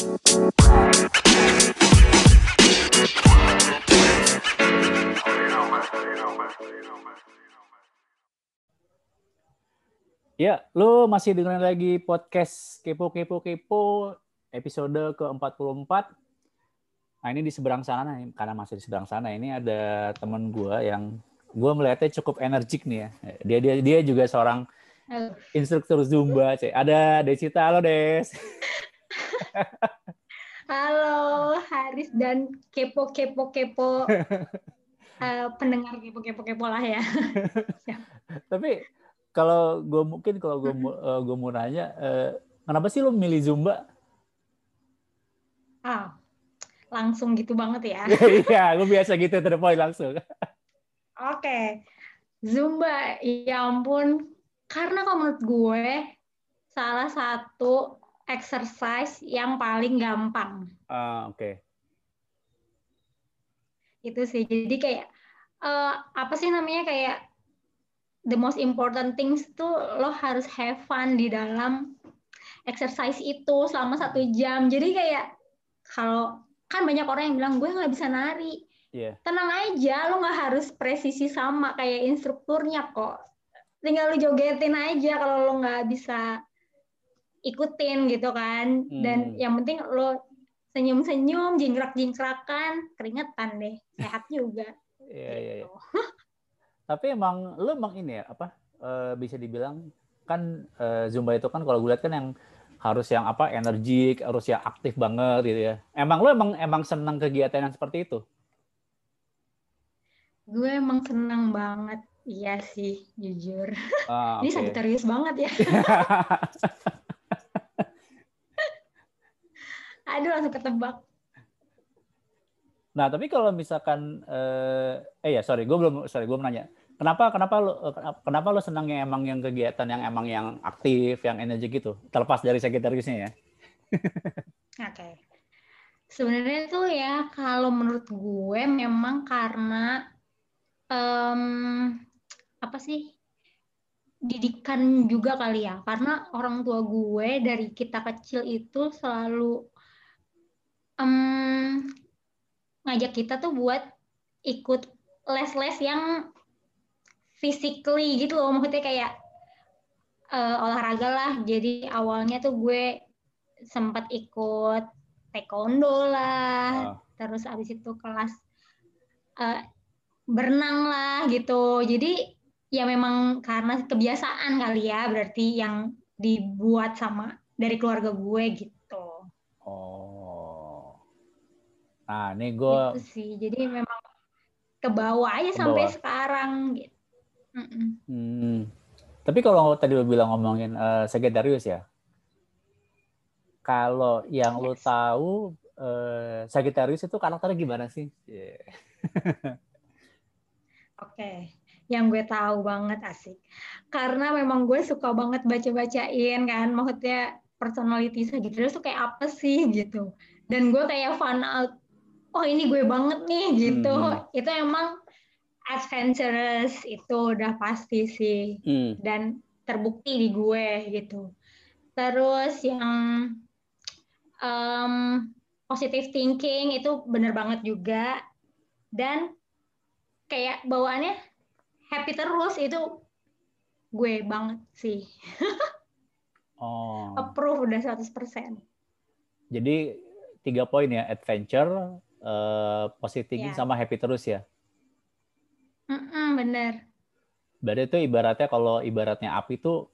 Ya, lu masih dengerin lagi podcast Kepo Kepo Kepo episode ke-44. Nah, ini di seberang sana nih, karena masih di seberang sana ini ada temen gua yang gua melihatnya cukup energik nih ya. Dia dia dia juga seorang Halo. instruktur Zumba, Cek. Ada Desita, halo Des. Halo, Haris dan kepo kepo kepo eh, pendengar kepo kepo kepo lah ya. Tapi kalau gue mungkin kalau gue gue mau nanya, eh, kenapa sih lu milih Zumba? Ah, langsung gitu banget ya. Iya, gue biasa gitu to the point langsung. Oke, Zumba, ya ampun. Karena kalau menurut gue salah satu exercise yang paling gampang. Ah, oke. Itu sih. Jadi kayak eh, apa sih namanya kayak the most important things tuh lo harus have fun di dalam exercise itu selama satu jam. Jadi kayak kalau kan banyak orang yang bilang gue nggak bisa nari. Iya. Tenang aja, lo nggak harus presisi sama kayak instrukturnya kok. Tinggal lo jogetin aja kalau lo nggak bisa ikutin gitu kan. Dan Hmm. yang penting lo senyum-senyum, jingkrak-jingkrakan, keringetan deh. Sehat juga. Iya, iya, iya. gitu. Tapi emang lu emang ini ya apa eh, bisa dibilang kan eh, Zumba itu kan kalau gue lihat kan yang harus yang apa energik, harus yang aktif banget gitu ya. Emang lu emang emang senang kegiatan yang seperti itu? Gue emang senang banget. Iya sih, jujur. Ah, Ini oke. Sagittarius banget ya. Aduh, langsung ketebak. Nah, tapi kalau misalkan eh, eh ya sorry, gue belum sorry gue mau nanya. Kenapa kenapa lu eh, kenapa lu senang yang emang yang kegiatan yang emang yang aktif, yang energik gitu? Terlepas dari Sagittariusnya ya. Oke. Sebenarnya tuh ya kalau menurut gue memang karena em, apa sih didikan juga kali ya. Karena orang tua gue dari kita kecil itu selalu em, ngajak kita tuh buat ikut les-les yang physically gitu loh. Maksudnya kayak eh, olahraga lah. Jadi awalnya tuh gue sempat ikut taekwondo lah, Ah. terus abis itu kelas eh, berenang lah gitu. Jadi ya memang karena kebiasaan kali ya, berarti yang dibuat sama dari keluarga gue gitu. Oh. Nah, ini gue Gitu sih. Jadi memang ke bawah aja Ke sampai bawah. sekarang gitu. Mm-mm. Hmm. Tapi kalau tadi lo bilang ngomongin eh, Sagittarius ya, kalau yang lo Yes. tahu eh, Sagittarius itu karakternya gimana sih? Iya. Oke, yang gue tahu banget asik. Karena memang gue suka banget baca-bacain kan, maksudnya personality Sagittarius tuh kayak apa sih gitu. Dan gue kayak fan out, oh ini gue banget nih gitu. Hmm. Itu emang adventurous itu udah pasti sih Hmm. dan terbukti di gue gitu. Terus yang em, positive thinking itu bener banget juga dan kayak bawaannya happy terus itu gue banget sih. Oh. Approve udah 100%. Jadi tiga poin ya, adventure, eh, positive thinking, Iya. sama happy terus ya. Mm-mm, bener. Berarti itu ibaratnya kalau ibaratnya api tuh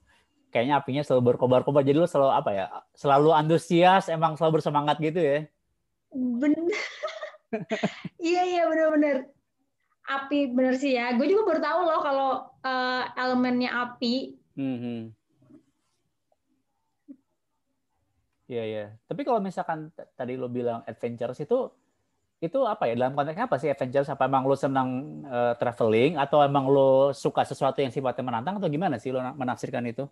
kayaknya apinya selalu berkobar-kobar. Jadi lo selalu apa ya? Selalu antusias, emang selalu bersemangat gitu ya. Bener. iya iya bener-bener. Api bener sih ya. Gue juga baru tahu loh kalau eh, elemennya api. Hmm. Iya iya. Tapi kalau misalkan tadi lo bilang adventures itu itu apa ya dalam konteksnya apa sih adventures? Apa emang lo senang eh, traveling atau emang lo suka sesuatu yang sifatnya menantang atau gimana sih lo na- menafsirkan itu?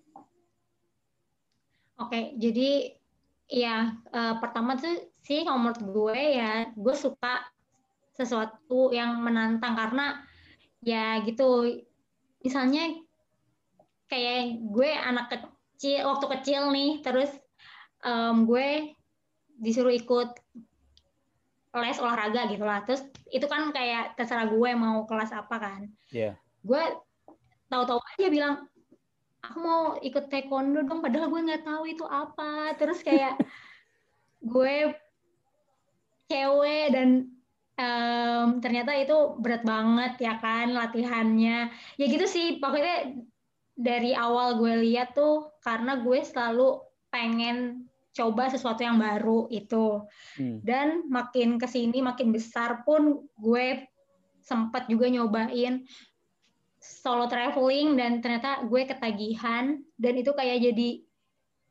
Oke, jadi ya eh, pertama tuh sih kalau menurut gue ya gue suka sesuatu yang menantang karena ya gitu misalnya kayak gue anak kecil waktu kecil nih terus em, gue disuruh ikut les olahraga gitu lah terus itu kan kayak terserah gue mau kelas apa kan. Yeah. gue tahu-tahu aja bilang aku mau ikut taekwondo dong padahal gue nggak tahu itu apa. Terus kayak gue cewek dan um, ternyata itu berat banget ya kan latihannya. Ya gitu sih pokoknya dari awal gue lihat tuh karena gue selalu pengen coba sesuatu yang baru itu. Hmm. dan makin ke sini makin besar pun gue sempat juga nyobain solo traveling dan ternyata gue ketagihan. Dan itu kayak jadi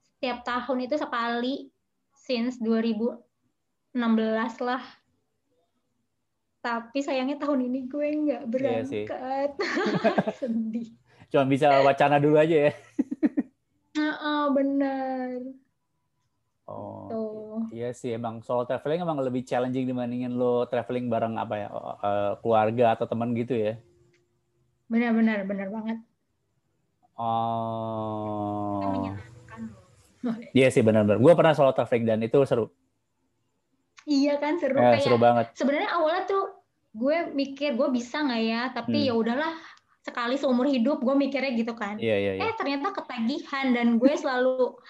setiap tahun itu sekali since 2016 lah. Tapi sayangnya tahun ini gue nggak iya berangkat. Iya sedih. Cuma bisa wacana dulu aja ya. Uh, benar Oh, Tuh. iya sih emang solo traveling emang lebih challenging dibandingin lo traveling bareng apa ya uh, keluarga atau teman gitu ya? Benar-benar, benar banget. Oh. Iya sih benar-benar. Gue pernah solo traveling dan itu seru. Iya kan seru eh, kayak. Seru banget. Sebenarnya awalnya tuh gue mikir gue bisa nggak ya, tapi hmm. ya udahlah sekali seumur hidup gue mikirnya gitu kan. Iya, iya, iya. Eh ternyata ketagihan dan gue selalu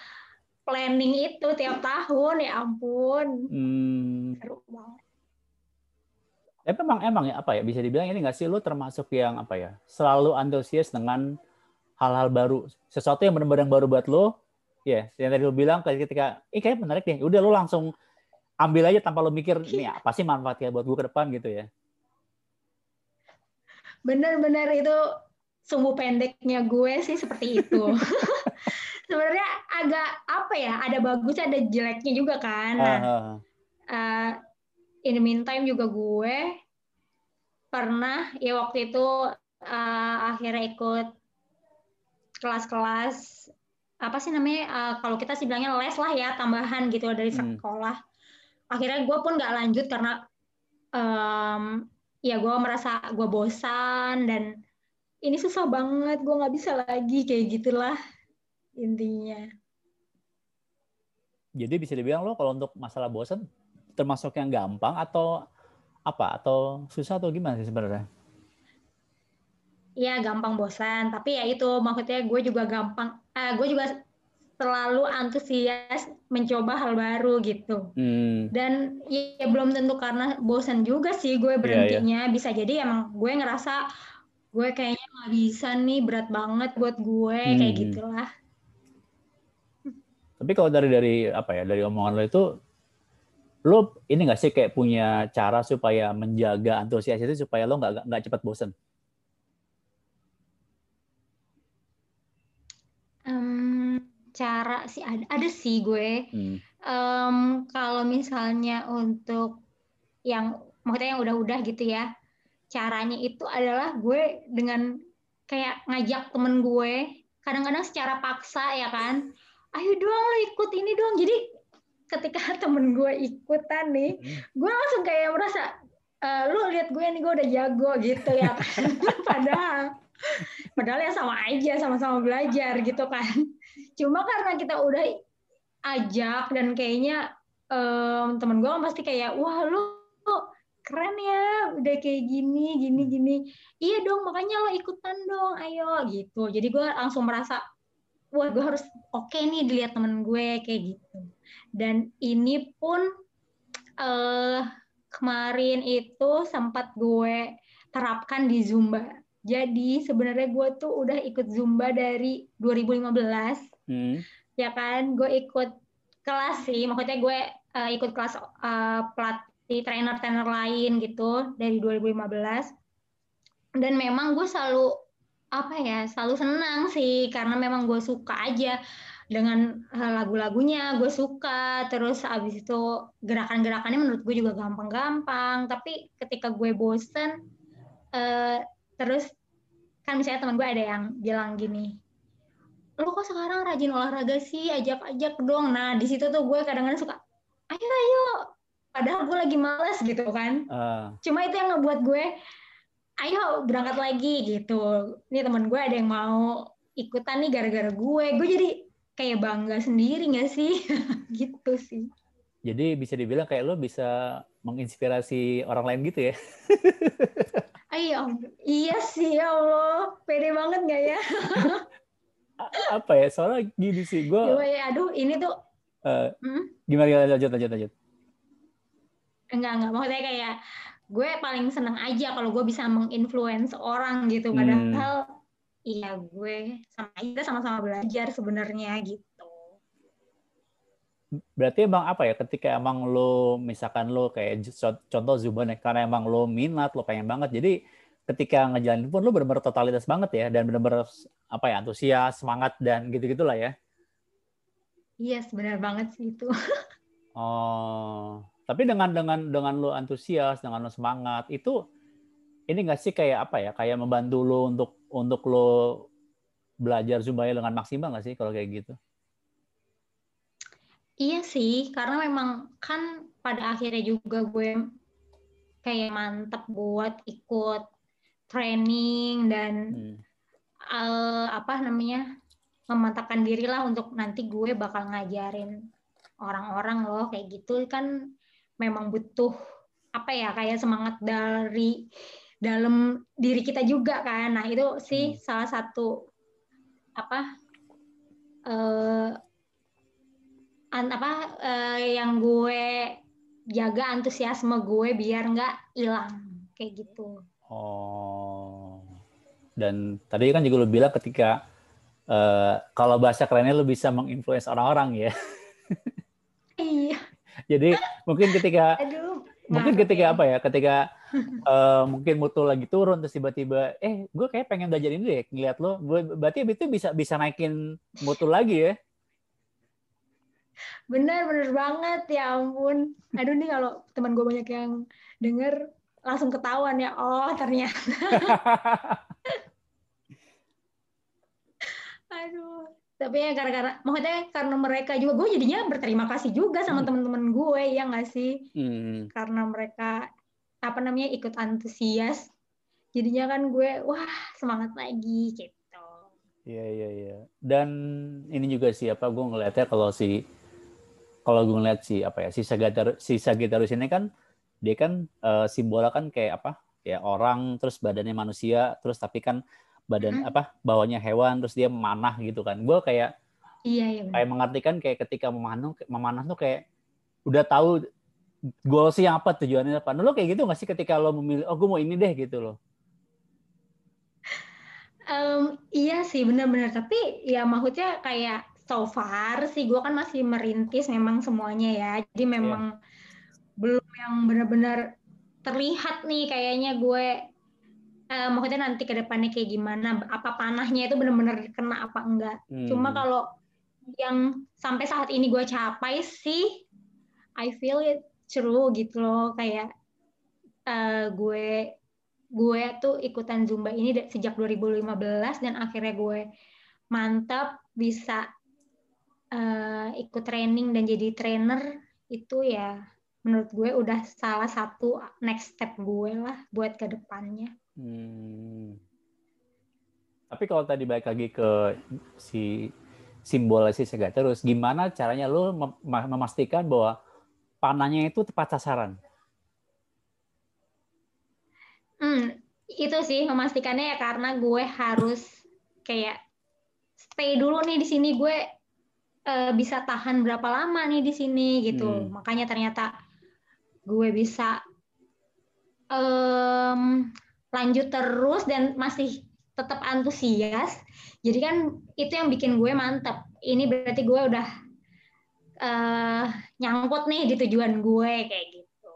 planning itu tiap tahun ya ampun. Hmm. seru banget. Tapi emang emang ya apa ya bisa dibilang ini nggak sih lu termasuk yang apa ya selalu antusias dengan hal-hal baru. Sesuatu yang benar-benar baru buat lo ya yeah, yang tadi lu bilang ketika ini kayak menarik deh udah lu langsung ambil aja tanpa lu mikir nih apa sih manfaatnya buat gue ke depan? gitu ya. Benar-benar itu sumbu pendeknya gue sih seperti itu sebenarnya agak apa ya ada bagus ada jeleknya juga kan. Nah, uh, in the meantime juga gue pernah ya waktu itu uh, akhirnya ikut kelas-kelas apa sih namanya uh, kalau kita sih bilangnya les lah ya tambahan gitu dari hmm. sekolah. Akhirnya gue pun nggak lanjut karena um, ya gue merasa gue bosan dan ini susah banget gue nggak bisa lagi kayak gitulah intinya. Jadi bisa dibilang lo kalau untuk masalah bosan termasuk yang gampang atau apa atau susah atau gimana sih sebenarnya? Iya gampang bosan, tapi ya itu maksudnya gue juga gampang, uh, gue juga selalu antusias mencoba hal baru gitu. Hmm. Dan ya belum tentu karena bosan juga sih gue berhentinya, yeah, yeah. bisa jadi emang gue ngerasa gue kayaknya nggak bisa nih berat banget buat gue hmm. kayak gitulah. Tapi kalau dari dari apa ya dari omongan lo itu lo ini nggak sih kayak punya cara supaya menjaga antusias itu supaya lo nggak nggak cepat bosen? Um, cara sih ada ada sih gue. Hmm. Um, kalau misalnya untuk yang maksudnya yang udah-udah gitu ya, caranya itu adalah gue dengan kayak ngajak temen gue, kadang-kadang secara paksa ya kan ayo dong lo ikut ini dong. Jadi ketika temen gue ikutan nih hmm. gue langsung kayak merasa e, lu lihat gue nih gue udah jago gitu ya. Kan padahal padahal ya sama aja sama-sama belajar gitu kan. Cuma karena kita udah ajak dan kayaknya um, temen gue pasti kayak wah lu keren ya udah kayak gini gini gini. Iya dong makanya lo ikutan dong ayo gitu. Jadi gue langsung merasa wah gue harus oke okay nih dilihat temen gue kayak gitu. Dan ini pun uh, kemarin itu sempat gue terapkan di Zumba. Jadi sebenarnya gue tuh udah ikut Zumba dari 2015 hmm. ya kan? Gue ikut kelas sih. Maksudnya gue uh, ikut kelas uh, pelatih trainer-trainer lain gitu dari 2015 dan memang gue selalu apa ya selalu senang sih karena memang gue suka aja dengan eh, lagu-lagunya gue suka. Terus abis itu gerakan-gerakannya menurut gue juga gampang-gampang. Tapi ketika gue bosen uh, terus kan misalnya teman gue ada yang bilang gini lo kok sekarang rajin olahraga sih? Ajak-ajak dong. Nah di situ tuh gue kadang-kadang suka ayo ayo. Padahal gue lagi males gitu kan. Uh. cuma itu yang ngebuat gue ayo berangkat lagi gitu ini teman gue ada yang mau ikutan nih gara-gara gue gue jadi kayak bangga sendiri gak sih gitu sih Jadi bisa dibilang kayak lo bisa menginspirasi orang lain gitu ya? Ayo, iya sih ya Allah, pede banget gak ya? Apa ya? Soalnya gini sih, gue. Ya, aduh, ini tuh. Uh, hmm? Gimana gimana lanjut lanjut lanjut? Enggak enggak, maksudnya kayak gue paling seneng aja kalau gue bisa menginfluence orang gitu. Padahal hmm. iya gue sama kita sama-sama belajar sebenarnya gitu berarti emang apa ya ketika emang lo misalkan lo kayak contoh Zuban ya karena emang lo minat lo pengen banget jadi ketika ngejalanin pun lo benar-benar totalitas banget ya dan benar-benar apa ya antusias semangat dan gitu gitulah ya iya yes, benar banget sih itu oh tapi dengan dengan dengan lo antusias dengan lo semangat itu ini nggak sih kayak apa ya? Kayak membantu lo untuk untuk lo belajar Zumba dengan maksimal nggak sih kalau kayak gitu? Iya sih, karena memang kan pada akhirnya juga gue kayak mantep buat ikut training dan hmm. uh, apa namanya memantapkan diri lah untuk nanti gue bakal ngajarin orang-orang loh kayak gitu kan memang butuh apa ya kayak semangat dari dalam diri kita juga kan nah itu sih hmm. salah satu apa uh, an apa uh, yang gue jaga antusiasme gue biar nggak hilang kayak gitu. Oh. Dan tadi kan juga lo bilang ketika uh, kalau bahasa kerennya lo bisa menginfluence orang-orang ya. iya. Jadi mungkin ketika Aduh, mungkin ketika ya. apa ya? Ketika uh, mungkin mutu lagi turun terus tiba-tiba eh gue kayak pengen belajar ini deh ngeliat lo. Berarti itu bisa bisa naikin mutu lagi ya? Bener bener banget ya ampun. Aduh nih kalau teman gue banyak yang denger langsung ketahuan ya. Oh ternyata. Aduh tapi ya gara-gara maksudnya karena mereka juga gue jadinya berterima kasih juga sama hmm. teman-teman gue ya nggak sih hmm. karena mereka apa namanya ikut antusias jadinya kan gue wah semangat lagi gitu Iya iya iya. Dan ini juga sih apa gue ngeliatnya kalau si kalau gue ngeliat si apa ya si Sagittarius si Sagittarius ini kan dia kan uh, simbolnya kan kayak apa ya orang terus badannya manusia terus tapi kan badan hmm. apa bawahnya hewan terus dia memanah gitu kan gue kayak iya, iya kayak mengartikan kayak ketika memanah memanah tuh kayak udah tahu goal sih yang apa tujuannya apa nah, lo kayak gitu nggak sih ketika lo memilih oh gue mau ini deh gitu loh um, iya sih benar-benar tapi ya maksudnya kayak so far sih gue kan masih merintis memang semuanya ya jadi iya. memang yeah. belum yang benar-benar terlihat nih kayaknya gue uh, maksudnya nanti ke depannya kayak gimana apa panahnya itu benar-benar kena apa enggak hmm. cuma kalau yang sampai saat ini gue capai sih I feel it true gitu loh kayak uh, gue gue tuh ikutan zumba ini sejak 2015 dan akhirnya gue mantap bisa uh, ikut training dan jadi trainer itu ya menurut gue udah salah satu next step gue lah buat ke depannya. Hmm. Tapi kalau tadi balik lagi ke si simbol si segala terus, gimana caranya lo mem memastikan bahwa panahnya itu tepat sasaran? Hmm, itu sih memastikannya ya karena gue harus kayak stay dulu nih di sini gue uh, bisa tahan berapa lama nih di sini gitu. Hmm. Makanya ternyata gue bisa um, lanjut terus dan masih tetap antusias. Jadi kan itu yang bikin gue mantep. Ini berarti gue udah uh, nyangkut nih di tujuan gue kayak gitu.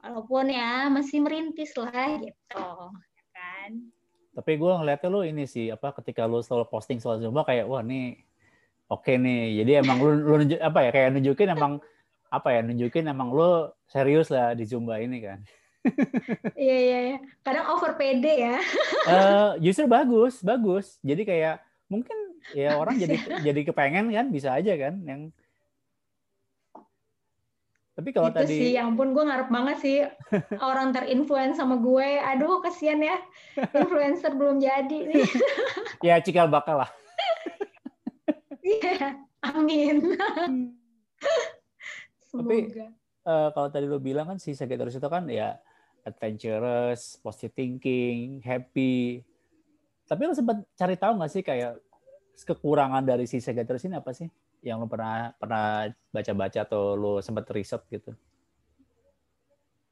Walaupun ya masih merintis lah gitu, ya kan. Tapi gue ngeliatnya lo ini sih apa ketika lo selalu posting soal Zumba kayak wah nih oke nih jadi emang lu nunjuk, apa ya kayak nunjukin emang apa ya nunjukin emang lu serius lah di zumba ini kan iya iya iya kadang over pede ya uh, justru bagus bagus jadi kayak mungkin ya orang jadi jadi kepengen kan bisa aja kan yang tapi kalau itu tadi sih, yang pun gue ngarep banget sih orang terinfluence sama gue. Aduh, kesian ya. Influencer belum jadi nih. ya, cikal bakal lah. Iya, amin. Semoga. Tapi uh, kalau tadi lo bilang kan si Sagittarius itu kan ya adventurous, positive thinking, happy. Tapi lo sempat cari tahu nggak sih kayak kekurangan dari si Sagittarius ini apa sih? Yang lo pernah pernah baca-baca atau lo sempat riset gitu?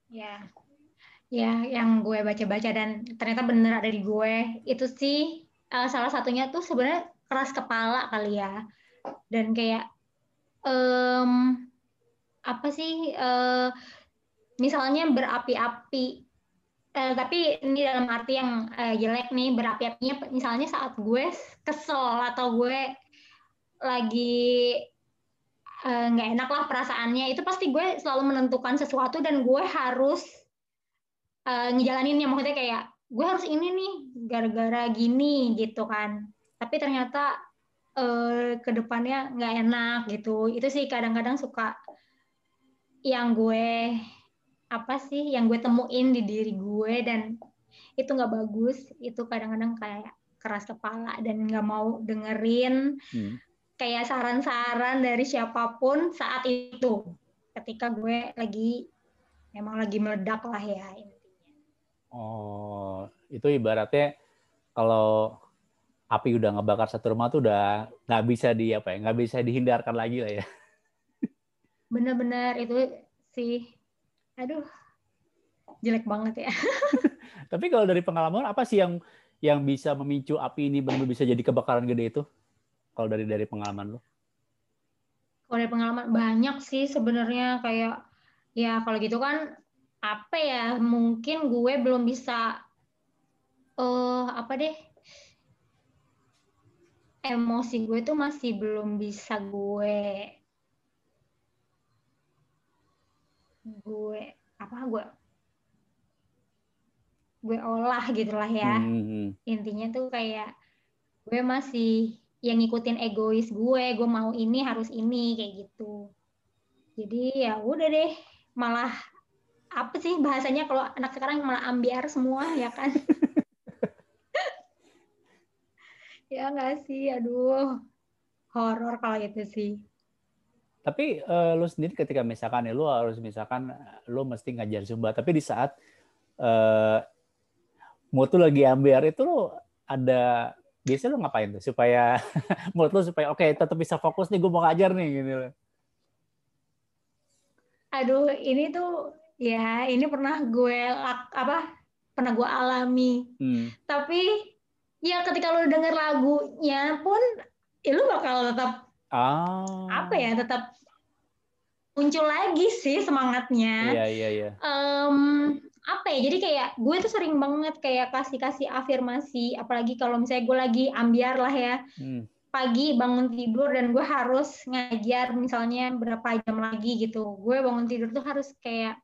Ya, ya yang gue baca-baca dan ternyata bener ada di gue itu sih uh, salah satunya tuh sebenarnya keras kepala kali ya dan kayak um, apa sih uh, misalnya berapi-api uh, tapi ini dalam arti yang uh, jelek nih berapi-apinya misalnya saat gue kesel atau gue lagi nggak uh, enak lah perasaannya itu pasti gue selalu menentukan sesuatu dan gue harus uh, ngejalaninnya. Maksudnya kayak gue harus ini nih gara-gara gini gitu kan. Tapi ternyata uh, ke depannya nggak enak gitu. Itu sih kadang-kadang suka yang gue apa sih yang gue temuin di diri gue dan itu nggak bagus itu kadang-kadang kayak keras kepala dan nggak mau dengerin hmm. kayak saran-saran dari siapa pun saat itu ketika gue lagi emang lagi meledak lah ya intinya. Oh itu ibaratnya kalau api udah ngebakar satu rumah tuh udah nggak bisa di apa ya nggak bisa dihindarkan lagi lah ya. Bener-bener itu sih aduh. Jelek banget ya. Tapi kalau dari pengalaman apa sih yang yang bisa memicu api ini benar bisa jadi kebakaran gede itu? Kalau dari dari pengalaman lo kalau dari pengalaman banyak sih sebenarnya. Kayak ya kalau gitu kan apa ya mungkin gue belum bisa uh, apa deh emosi gue tuh masih belum bisa gue gue apa gue gue olah gitulah ya. Hmm, hmm, hmm. intinya tuh kayak gue masih yang ngikutin egois gue gue mau ini harus ini kayak gitu. Jadi ya udah deh malah apa sih bahasanya kalau anak sekarang malah ambiar semua ya kan? Ya nggak sih? Aduh horor kalau itu sih tapi uh, lu sendiri ketika misalkan ya lu harus misalkan lu mesti ngajar zumba, tapi di saat uh, mood tuh lagi ambiar itu lu ada biasanya lu ngapain tuh supaya mood lu supaya oke okay, tetap bisa fokus nih gue mau ngajar nih gitu Aduh, ini tuh ya ini pernah gue apa pernah gue alami. Hmm. Tapi ya ketika lu denger lagunya pun ya lu bakal tetap Oh. Apa ya tetap muncul lagi sih semangatnya. Iya iya iya. Um, apa ya? Jadi kayak gue tuh sering banget kayak kasih-kasih afirmasi, apalagi kalau misalnya gue lagi ambiar lah ya. Hmm. Pagi bangun tidur dan gue harus ngajar misalnya berapa jam lagi gitu. Gue bangun tidur tuh harus kayak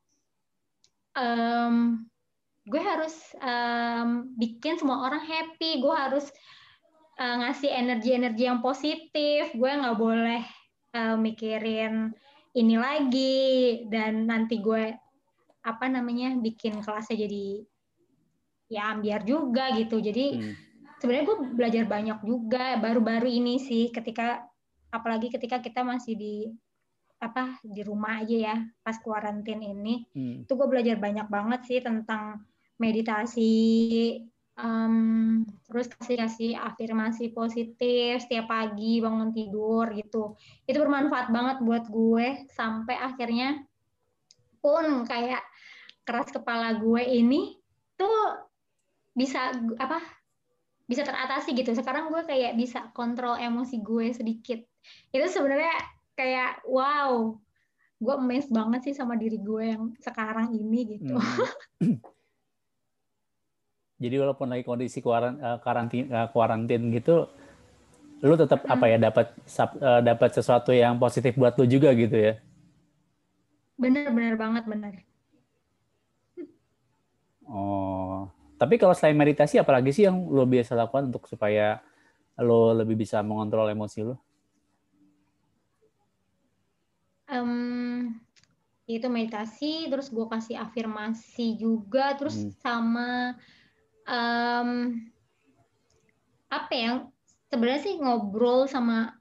um, gue harus um, bikin semua orang happy. Gue harus uh, ngasih energi-energi yang positif gue nggak boleh uh, mikirin ini lagi dan nanti gue apa namanya bikin kelasnya jadi ya ambiar juga gitu jadi hmm. sebenarnya gue belajar banyak juga baru-baru ini sih ketika apalagi ketika kita masih di apa di rumah aja ya pas kuarantin ini hmm. itu gue belajar banyak banget sih tentang meditasi um, terus kasih kasih afirmasi positif setiap pagi bangun tidur gitu. Itu bermanfaat banget buat gue sampai akhirnya pun kayak keras kepala gue ini tuh bisa apa bisa teratasi gitu. Sekarang gue kayak bisa kontrol emosi gue sedikit. Itu sebenarnya kayak wow gue amazed banget sih sama diri gue yang sekarang ini gitu. Hmm. Jadi walaupun lagi kondisi kuaran, uh, karantin kuarantin gitu, lu tetap hmm. apa ya dapat uh, dapat sesuatu yang positif buat lu juga gitu ya? Bener bener banget bener. Oh, tapi kalau selain meditasi, apalagi sih yang lo biasa lakukan untuk supaya lo lebih bisa mengontrol emosi lo? Um, itu meditasi, terus gue kasih afirmasi juga, terus hmm. sama um, apa ya sebenarnya sih ngobrol sama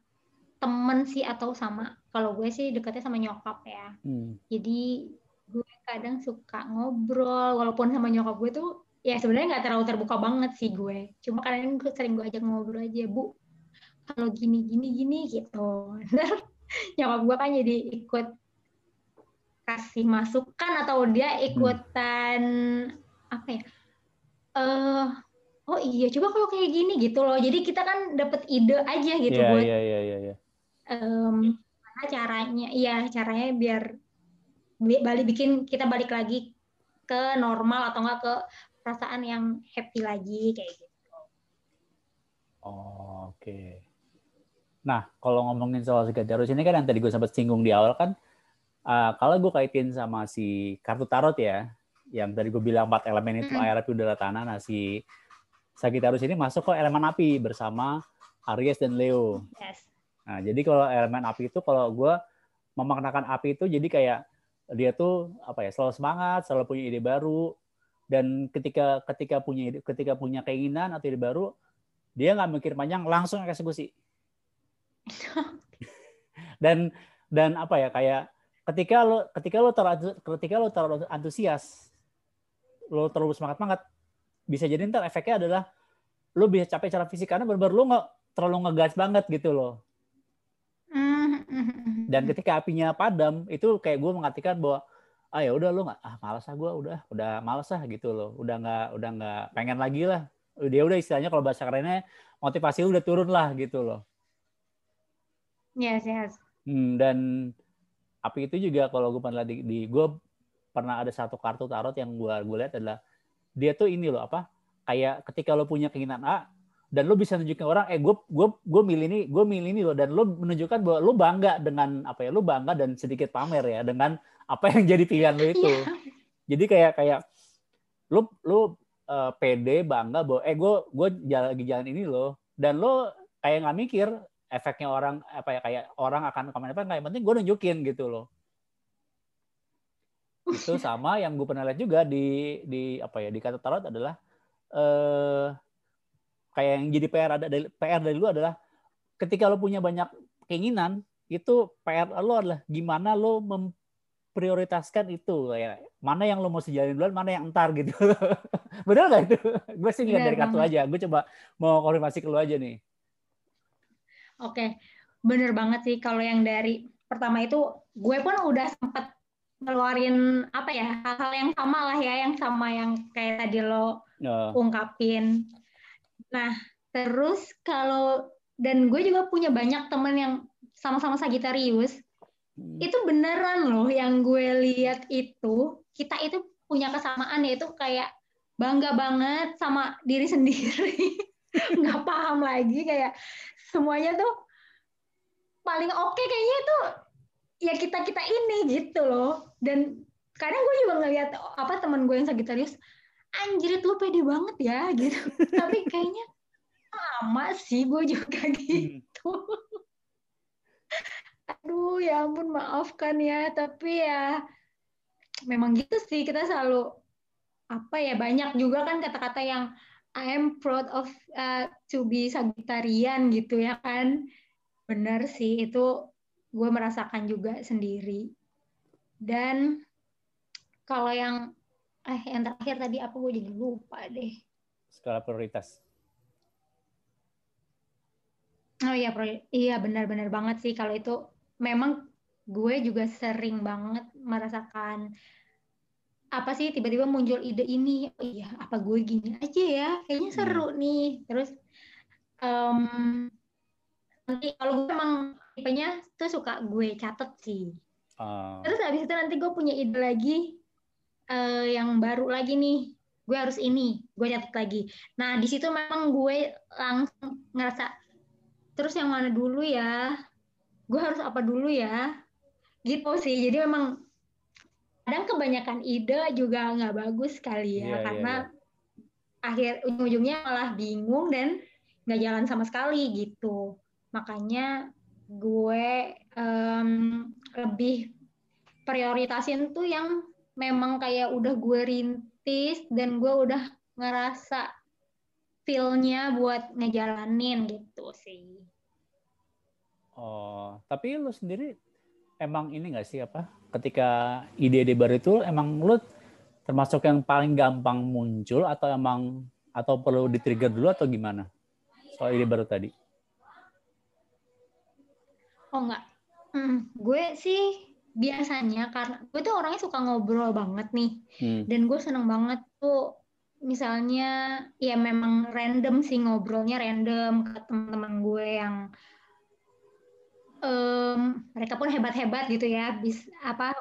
temen sih atau sama kalau gue sih deketnya sama nyokap ya hmm. jadi gue kadang suka ngobrol walaupun sama nyokap gue tuh ya sebenarnya nggak terlalu terbuka banget sih gue cuma kadang gue sering gue ajak ngobrol aja bu kalau gini gini gini gitu nyokap gue kan jadi ikut kasih masukan atau dia hmm. ikutan hmm. apa ya uh, oh iya coba kalau kayak gini gitu loh jadi kita kan dapet ide aja gitu yeah, buat yeah, yeah, yeah, yeah. Um, gimana caranya iya caranya biar balik bikin kita balik lagi ke normal atau enggak ke perasaan yang happy lagi kayak gitu. Oh, Oke. Okay. Nah, kalau ngomongin soal Sagittarius ini kan yang tadi gue sempat singgung di awal kan, uh, kalau gue kaitin sama si kartu tarot ya, yang tadi gue bilang empat elemen itu air, api, udara, tanah. Nah, si Sagittarius ini masuk ke elemen api bersama Aries dan Leo. Yes. Nah, jadi kalau elemen api itu kalau gue memaknakan api itu jadi kayak dia tuh apa ya selalu semangat, selalu punya ide baru dan ketika ketika punya ide, ketika punya keinginan atau ide baru dia nggak mikir panjang langsung eksekusi. dan dan apa ya kayak ketika lo ketika lo terlalu ketika lo terlalu antusias lo terlalu semangat banget bisa jadi ntar efeknya adalah lo bisa capek secara fisik karena benar-benar lo nggak terlalu ngegas banget gitu loh. Dan ketika apinya padam itu kayak gue mengartikan bahwa ah ya udah lo nggak ah malas ah gue udah udah malas ah gitu loh udah nggak udah nggak pengen lagi lah dia udah istilahnya kalau bahasa kerennya motivasi lu udah turun lah gitu loh. Yes yes. Hmm, dan api itu juga kalau gue pernah di, di gue pernah ada satu kartu tarot yang gue gue lihat adalah dia tuh ini loh apa kayak ketika lo punya keinginan A dan lo bisa nunjukin orang eh gue gue gue milih ini gue milih ini loh dan lo menunjukkan bahwa lo bangga dengan apa ya lo bangga dan sedikit pamer ya dengan apa yang jadi pilihan lo itu yeah. jadi kayak kayak lo lo uh, pede bangga bahwa eh gue gue jalan lagi jalan ini loh dan lo kayak nggak mikir efeknya orang apa ya kayak orang akan komen apa yang penting gue nunjukin gitu loh itu sama yang gue pernah lihat juga di di apa ya di kata tarot adalah eh, kayak yang jadi PR ada dari PR dari lu adalah ketika lo punya banyak keinginan itu PR lo adalah gimana lo memprioritaskan itu. Ya mana yang lo mau sejalin duluan mana yang entar gitu. Benar nggak itu? Gue sih lihat dari kartu aja. Gue coba mau konfirmasi ke lo aja nih. Oke bener banget sih. Kalau yang dari pertama itu gue pun udah sempat ngeluarin apa ya hal-hal yang sama lah ya yang sama yang kayak tadi lo uh. ungkapin. Nah terus kalau dan gue juga punya banyak temen yang sama-sama Sagitarius hmm. itu beneran loh yang gue lihat itu kita itu punya kesamaan yaitu kayak bangga banget sama diri sendiri nggak paham lagi kayak semuanya tuh paling oke okay kayaknya itu ya kita kita ini gitu loh dan kadang gue juga ngeliat apa teman gue yang Sagitarius anjir lu pede banget ya gitu. Tapi kayaknya sama sih gue juga hmm. gitu. Aduh ya ampun maafkan ya. Tapi ya memang gitu sih. Kita selalu apa ya banyak juga kan kata-kata yang I am proud of uh, to be Sagitarian gitu ya kan. Benar sih itu gue merasakan juga sendiri dan kalau yang eh yang terakhir tadi apa gue jadi lupa deh skala prioritas oh iya iya benar-benar banget sih kalau itu memang gue juga sering banget merasakan apa sih tiba-tiba muncul ide ini oh iya apa gue gini aja ya kayaknya hmm. seru hmm. nih terus um, nanti kalau gue emang tipenya tuh suka gue catet sih. Uh. Terus habis itu nanti gue punya ide lagi uh, yang baru lagi nih. Gue harus ini, gue catat lagi. Nah di situ memang gue langsung ngerasa terus yang mana dulu ya? Gue harus apa dulu ya? Gitu sih. Jadi memang kadang kebanyakan ide juga nggak bagus kali ya, yeah, iya, karena yeah, yeah. akhir ujung-ujungnya malah bingung dan nggak jalan sama sekali gitu. Makanya gue um, lebih prioritasin tuh yang memang kayak udah gue rintis dan gue udah ngerasa feel-nya buat ngejalanin gitu sih. Oh, tapi lu sendiri emang ini nggak sih apa ketika ide-ide baru itu emang lu termasuk yang paling gampang muncul atau emang atau perlu di-trigger dulu atau gimana soal ide baru tadi? Oh enggak, hmm, gue sih biasanya karena gue tuh orangnya suka ngobrol banget nih, hmm. dan gue seneng banget tuh misalnya ya memang random sih ngobrolnya random ke teman-teman gue yang um, mereka pun hebat-hebat gitu ya, bis apa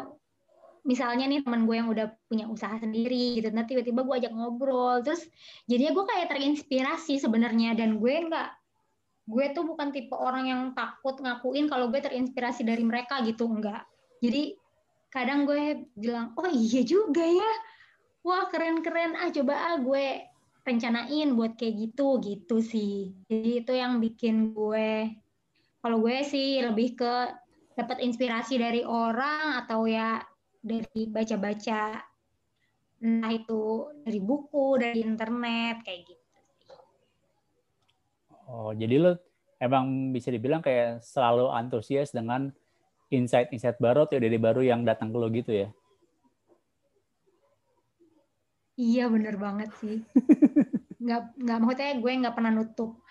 misalnya nih teman gue yang udah punya usaha sendiri gitu nanti tiba-tiba gue ajak ngobrol. Terus jadinya gue kayak terinspirasi sebenarnya dan gue nggak gue tuh bukan tipe orang yang takut ngakuin kalau gue terinspirasi dari mereka gitu enggak. Jadi kadang gue bilang oh iya juga ya. Wah keren-keren. Ah coba ah gue rencanain buat kayak gitu gitu sih. Jadi itu yang bikin gue kalau gue sih lebih ke dapat inspirasi dari orang atau ya dari baca-baca entah itu dari buku, dari internet kayak gitu. Oh, jadi lo emang bisa dibilang kayak selalu antusias dengan insight-insight baru atau ide baru yang datang ke lo gitu ya? Iya bener banget sih. nggak nggak maksudnya gue nggak pernah nutup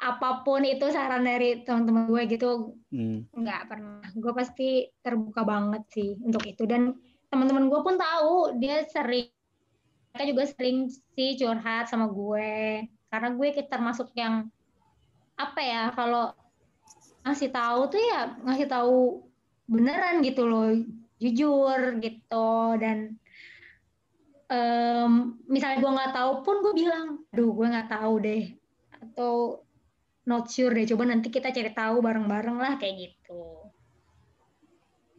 apa pun itu saran dari teman-teman gue gitu hmm. nggak pernah gue pasti terbuka banget sih untuk itu dan teman-teman gue pun tahu dia sering mereka juga sering sih curhat sama gue karena gue termasuk yang apa ya kalau ngasih tahu tuh ya ngasih tahu beneran gitu loh jujur gitu dan um, misalnya gue nggak tahu pun gue bilang aduh gue nggak tahu deh atau not sure deh. Coba nanti kita cari tahu bareng-bareng lah kayak gitu.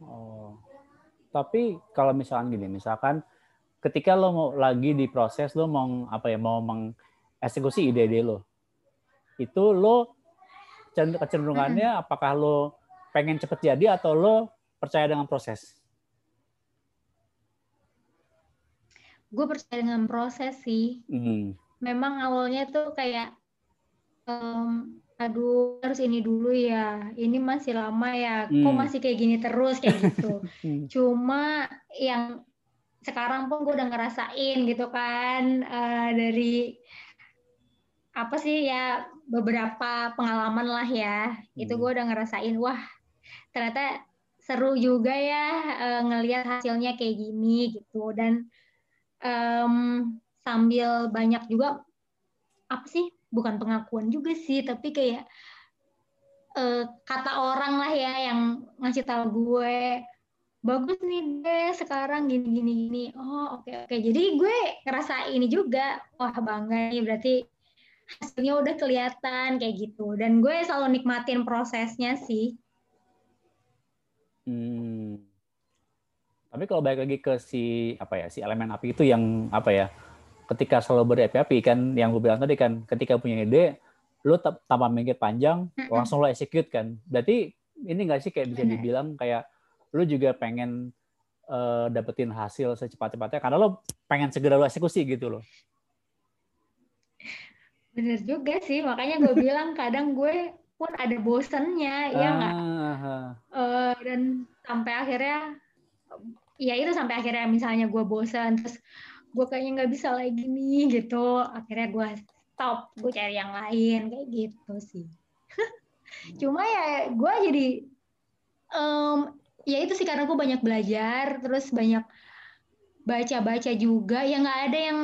Oh. Tapi kalau misalkan gini, misalkan ketika lo mau lagi di proses lo mau apa ya mau mengeksekusi ide-ide lo, itu lo kecenderungannya hmm. apakah lo pengen cepet jadi atau lo percaya dengan proses? Gue percaya dengan proses sih. Hmm. Memang awalnya tuh kayak um, aduh harus ini dulu ya ini masih lama ya hmm. kok masih kayak gini terus kayak gitu hmm. cuma yang sekarang pun gue udah ngerasain gitu kan uh, dari apa sih ya beberapa pengalaman lah ya hmm. itu gue udah ngerasain wah ternyata seru juga ya uh, ngelihat hasilnya kayak gini gitu dan um, sambil banyak juga apa sih bukan pengakuan juga sih tapi kayak uh, kata orang lah ya yang ngasih tahu gue bagus nih deh sekarang gini gini gini oh oke okay, oke okay. jadi gue ngerasa ini juga wah bangga nih berarti hasilnya udah kelihatan kayak gitu. Dan gue selalu nikmatin prosesnya sih. Hmm. tapi kalau balik lagi ke si apa ya si elemen api itu yang apa ya ketika selalu berapi-api kan yang gue bilang tadi kan ketika punya ide lu tanpa mikir panjang langsung lo execute kan. Berarti ini nggak sih kayak bisa dibilang kayak lu juga pengen uh, dapetin hasil secepat-cepatnya karena lo pengen segera lo eksekusi gitu loh bener juga sih makanya gue bilang kadang gue pun ada bosennya ya nggak? Uh, dan sampai akhirnya ya itu sampai akhirnya misalnya gue bosan terus gue kayaknya nggak bisa lagi nih gitu. Akhirnya gue stop gue cari yang lain kayak gitu sih. Cuma ya gue jadi um, ya itu sih karena gue banyak belajar terus banyak baca-baca juga ya nggak ada yang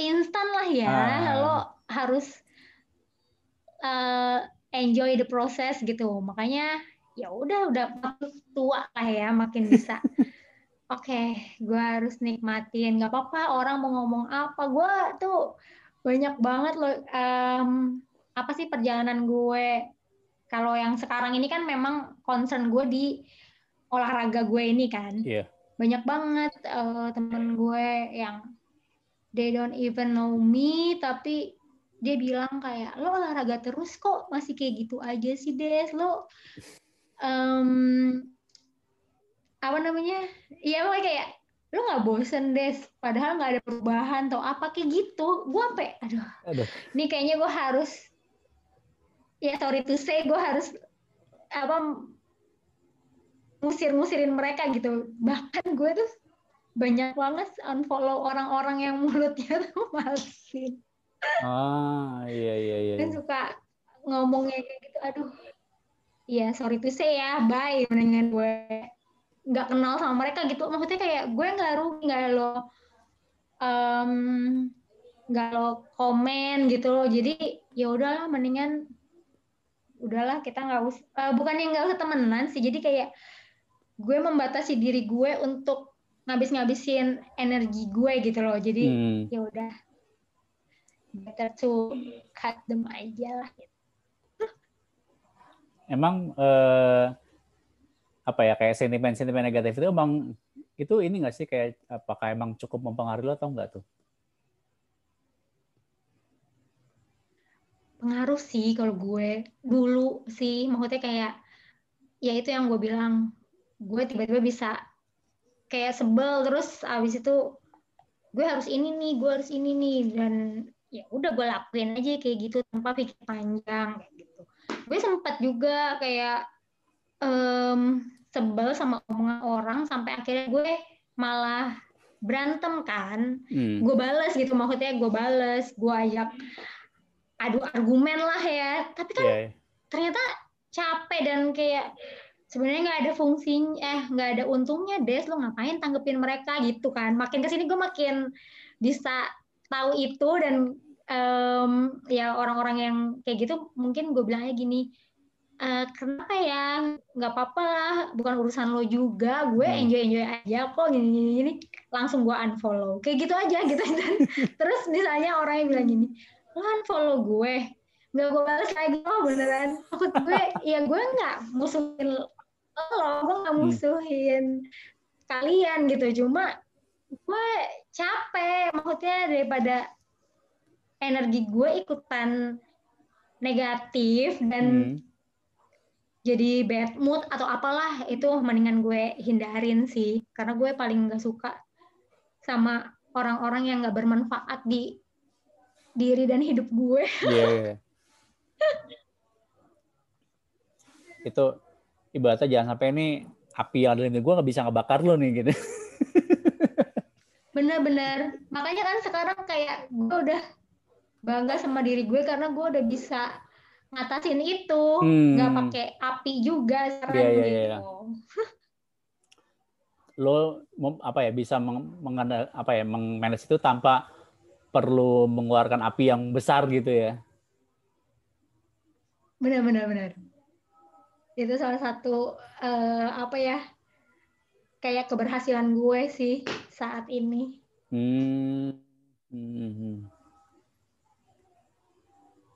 instan lah ya. Ah. lo harus uh, enjoy the process gitu. Makanya ya udah udah tua lah ya makin bisa. Oke okay, gue harus nikmatin. Nggak apa-apa orang mau ngomong apa. Gue tuh banyak banget loh um, apa sih perjalanan gue. Kalau yang sekarang ini kan memang concern gue di olahraga gue ini kan. Yeah. banyak banget uh, temen gue yang they don't even know me tapi dia bilang kayak lo olahraga terus kok masih kayak gitu aja sih Des. Lo um, apa namanya? Iya makanya kayak lu nggak bosen deh padahal nggak ada perubahan atau apa kayak gitu. Gue sampai aduh, aduh. ini kayaknya gue harus ya sorry to say gue harus apa ngusir-ngusirin mereka gitu. Bahkan gue tuh banyak banget unfollow orang-orang yang mulutnya tuh malsin ah iya iya iya dan suka ngomongnya kayak gitu aduh Iya, sorry to say ya, bye. Mendingan gue nggak kenal sama mereka gitu. Maksudnya kayak gue nggak rugi, nggak lo um, nggak lo komen gitu loh. Jadi ya udahlah, mendingan udahlah kita nggak usah. Uh, bukannya nggak usah temenan sih. Jadi kayak gue membatasi diri gue untuk ngabis-ngabisin energi gue gitu loh. Jadi hmm. ya udah, better to cut them aja lah. Gitu emang eh, apa ya kayak sentimen-sentimen negatif itu emang itu ini nggak sih kayak apakah emang cukup mempengaruhi lo atau enggak tuh? Pengaruh sih kalau gue dulu sih maksudnya kayak ya itu yang gue bilang gue tiba-tiba bisa kayak sebel terus abis itu gue harus ini nih gue harus ini nih dan ya udah gue lakuin aja kayak gitu tanpa pikir panjang kayak gitu gue sempat juga kayak um, sebel sama omongan orang sampai akhirnya gue malah berantem kan hmm. gue bales gitu maksudnya gue bales gue ajak adu argumen lah ya tapi kan yeah. ternyata capek dan kayak sebenarnya nggak ada fungsinya eh nggak ada untungnya des. Lo ngapain tanggepin mereka gitu kan? Makin ke sini gue makin bisa tahu itu dan um, ya orang-orang yang kayak gitu mungkin gue bilangnya gini uh, kenapa ya? Nggak apa-apa lah bukan urusan lo juga. Gue hmm. enjoy enjoy aja kok gini gini, gini. langsung gue unfollow. Kayak gitu aja gitu. Dan terus misalnya orang yang bilang gini lo unfollow gue? Nggak gue balas lagi oh beneran. Maksud gue ya gue nggak musuhin lo gue nggak hmm. musuhin hmm. kalian gitu cuma gue capek maksudnya daripada energi gue ikutan negatif dan hmm. jadi bad mood atau apalah itu mendingan gue hindarin sih karena gue paling nggak suka sama orang-orang yang nggak bermanfaat di diri dan hidup gue. Iya. Yeah, yeah. itu ibaratnya jangan sampai ini api yang ada di gue nggak bisa ngebakar lo nih gitu. Bener-bener. Makanya kan sekarang kayak gue udah bangga sama diri gue karena gue udah bisa ngatasin itu hmm. nggak pakai api juga sekarang yeah, yeah, gitu. Yeah. lo apa ya bisa meng, apa ya mengmanage itu tanpa perlu mengeluarkan api yang besar gitu ya benar benar benar itu salah satu uh, apa ya kayak keberhasilan gue sih saat ini hmm. Hmm. hmm.